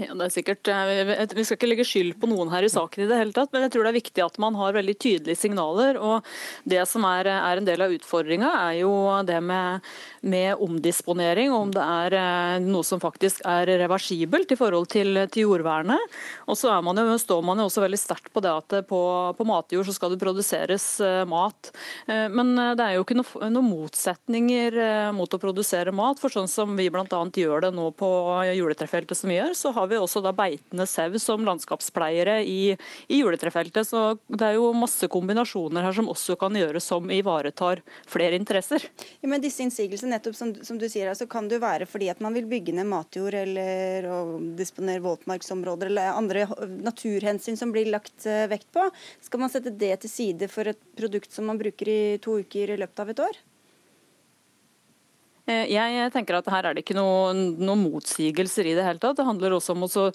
Ja, det er sikkert, eh, Vi skal ikke legge skyld på noen her i saken, i det hele tatt, men jeg tror det er viktig at man har veldig tydelige signaler. og Det som er, er en del av utfordringa, er jo det med, med, omdisponering. Om det er eh, noe som faktisk er reversibelt i forhold til, til jordvernet. Og så man jo, står man jo også veldig sterkt på det at på, på, matjord så skal det produseres uh, mat. Men det er jo ikke noen noe motsetninger mot å produsere mat. For sånn som vi bl.a. gjør det nå på juletrefeltet som vi gjør, så har har vi også da beitende sau som landskapspleiere i, i juletrefeltet. Så det er jo masse kombinasjoner her som også kan gjøres som ivaretar flere interesser. Ja, men disse innsigelsene, nettopp som, som, du sier, altså, kan det jo være fordi at man vil bygge ned matjord eller disponere våtmarksområder eller andre naturhensyn som blir lagt uh, vekt på. Skal man sette det til side for et produkt som man bruker i to uker i løpet av et år? Eh, jeg tenker at Her er det ikke noen noen motsigelser i det hele tatt. Det handler også om å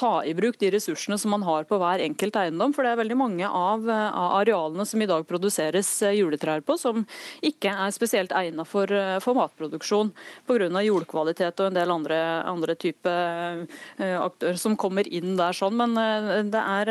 ta i bruk de ressursene som man har på hver enkelt eiendom. For det er veldig mange av, av arealene som i dag produseres eh, juletrær på, som ikke er spesielt egnet for, eh, for matproduksjon pga. jordkvalitet og en del andre, andre typer aktører som kommer inn der. sånn, Men det er,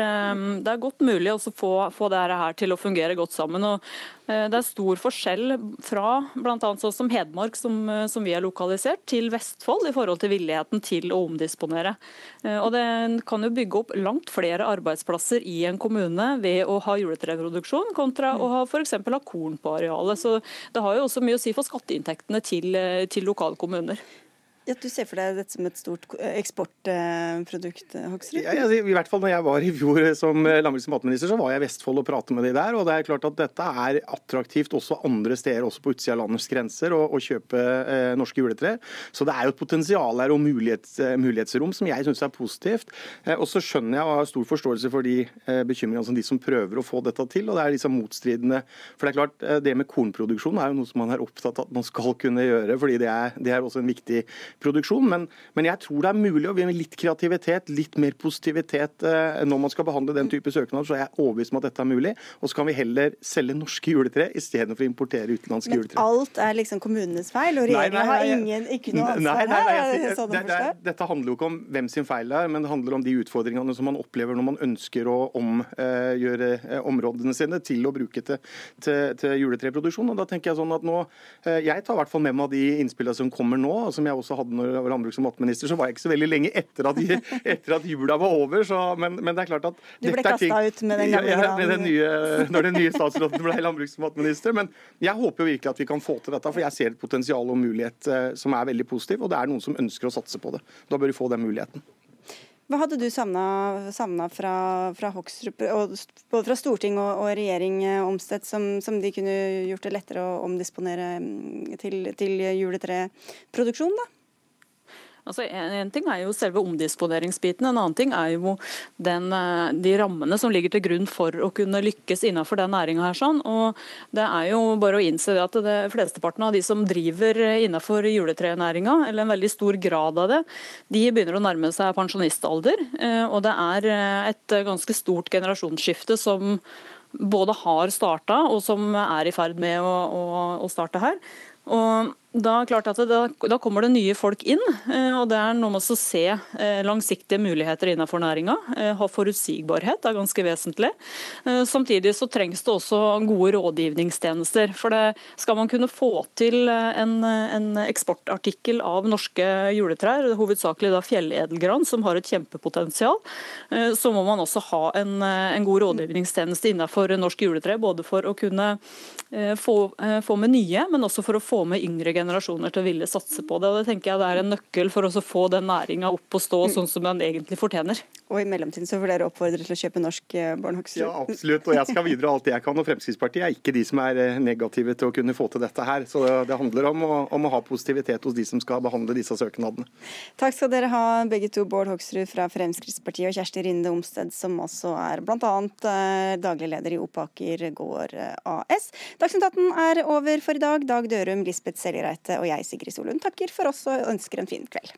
det er godt mulig å få, få dette her til å fungere godt sammen. og Det er stor forskjell fra bl.a. sånn som Hedmark, som Eh, som, vi har lokalisert, til Vestfold i forhold til villigheten til å omdisponere. Eh, og Det kan jo bygge opp langt flere arbeidsplasser i en kommune ved å ha juletreproduksjon, kontra å ha f.eks. ha korn på arealet. Så Det har jo også mye å si for skatteinntektene til, eh, til lokale kommuner. Ja, du ser for deg dette som et stort eh, eksportprodukt, eh, Hoksrud? Ja, I hvert fall når jeg var i fjor som eh, landbruks- og matminister, så var jeg i Vestfold og pratet med de der. og det er klart at Dette er attraktivt også andre steder, også på utsida av landets grenser, å, å kjøpe eh, norske juletrær. Så det er jo et potensial her og mulighets, mulighetsrom som jeg syns er positivt. Eh, og så skjønner jeg og har stor forståelse for de eh, bekymringene som de som prøver å få dette til. og Det er liksom motstridende. For det er klart, det med kornproduksjon er jo noe som man er opptatt av at man skal kunne gjøre, fordi det er, det er også en viktig produksjon. Men, men, jeg tror det er mulig, og med litt kreativitet, litt mer positivitet eh, når man skal behandle den type søknader, så er jeg overbevist om at dette er mulig. Og så kan vi heller selge norske juletre istedenfor å importere utenlandske juletre. Men alt er liksom kommunenes feil, og regjeringa har ingen, ikke noe ansvar nei, nei, her? Sånn det, det, dette handler jo ikke om hvem sin feil det er, men det handler om de utfordringene som man opplever når man ønsker å omgjøre eh, områdene sine til å bruke til, til, til juletreproduksjon. Og da tenker Jeg sånn at nå, eh, jeg tar i hvert fall med meg de innspillene som kommer nå, som jeg også hadde når jeg var landbruks- og matminister, så var jeg ikke så veldig lenge etter at, <laughs> etter at jula var over. Så, men, men, det er klart at Du ble kasta ut med den gamle ja, med den nye, Når den nye statsråden ble landbruks- og matminister. Men jeg håper jo virkelig at vi kan få til dette, for jeg ser et potensial og mulighet eh, som er veldig positiv. Og det er noen som ønsker å satse på det. Da bør vi få den muligheten. Hva hadde du savna fra, fra Hoksrup, både fra storting og, og regjering eh, Omstedt, som, som, de kunne gjort det lettere å omdisponere mm, til, til juletreproduksjon? da? Altså, en, ting er jo selve omdisponeringsbiten, en annen ting er jo den, eh, de rammene som ligger til grunn for å kunne lykkes innenfor den næringa. Sånn. Og det er jo bare å innse at det flesteparten av de som driver innenfor juletrenæringa, eller en veldig stor grad av det, de begynner å nærme seg pensjonistalder. Eh, og det er eh, et ganske stort generasjonsskifte som både har starta og som er i ferd med å, å, å starte her. Og Da, det, da, da, kommer det nye folk inn, eh, og det er noe med å se eh, langsiktige muligheter innenfor næringa. Eh, ha forutsigbarhet er ganske vesentlig. Samtidig så trengs det også gode rådgivningstjenester. For det, skal man kunne få til en, en eksportartikkel av norske juletrær, hovedsakelig da fjelledelgran, som har et kjempepotensial, så må man også ha en, en god rådgivningstjeneste innenfor norsk juletre. Både for å kunne få, få med nye, men også for å få med yngre generasjoner til å ville satse på det. og Det tenker jeg det er en nøkkel for å få den næringa opp og stå sånn som den egentlig fortjener. Og i mellomtiden så får dere oppfordre til å kjøpe norsk eh, Barnhagsrud. Ja, absolutt. Og jeg skal videre alt jeg kan. Og Fremskrittspartiet er ikke de som er eh, negative til å kunne få til dette her. Så det handler om å, om å ha positivitet hos de som skal behandle disse søknadene. Takk skal dere ha begge to, Bård Hoksrud fra Fremskrittspartiet og Kjersti Rinde Omsted, som også er bl.a. Eh, daglig leder i Opaker gård AS. Dagsnytt 18 er over for i dag. Dag Dørum, Lisbeth Seljereite og jeg, Sigrid Solund, takker for oss og ønsker en fin kveld.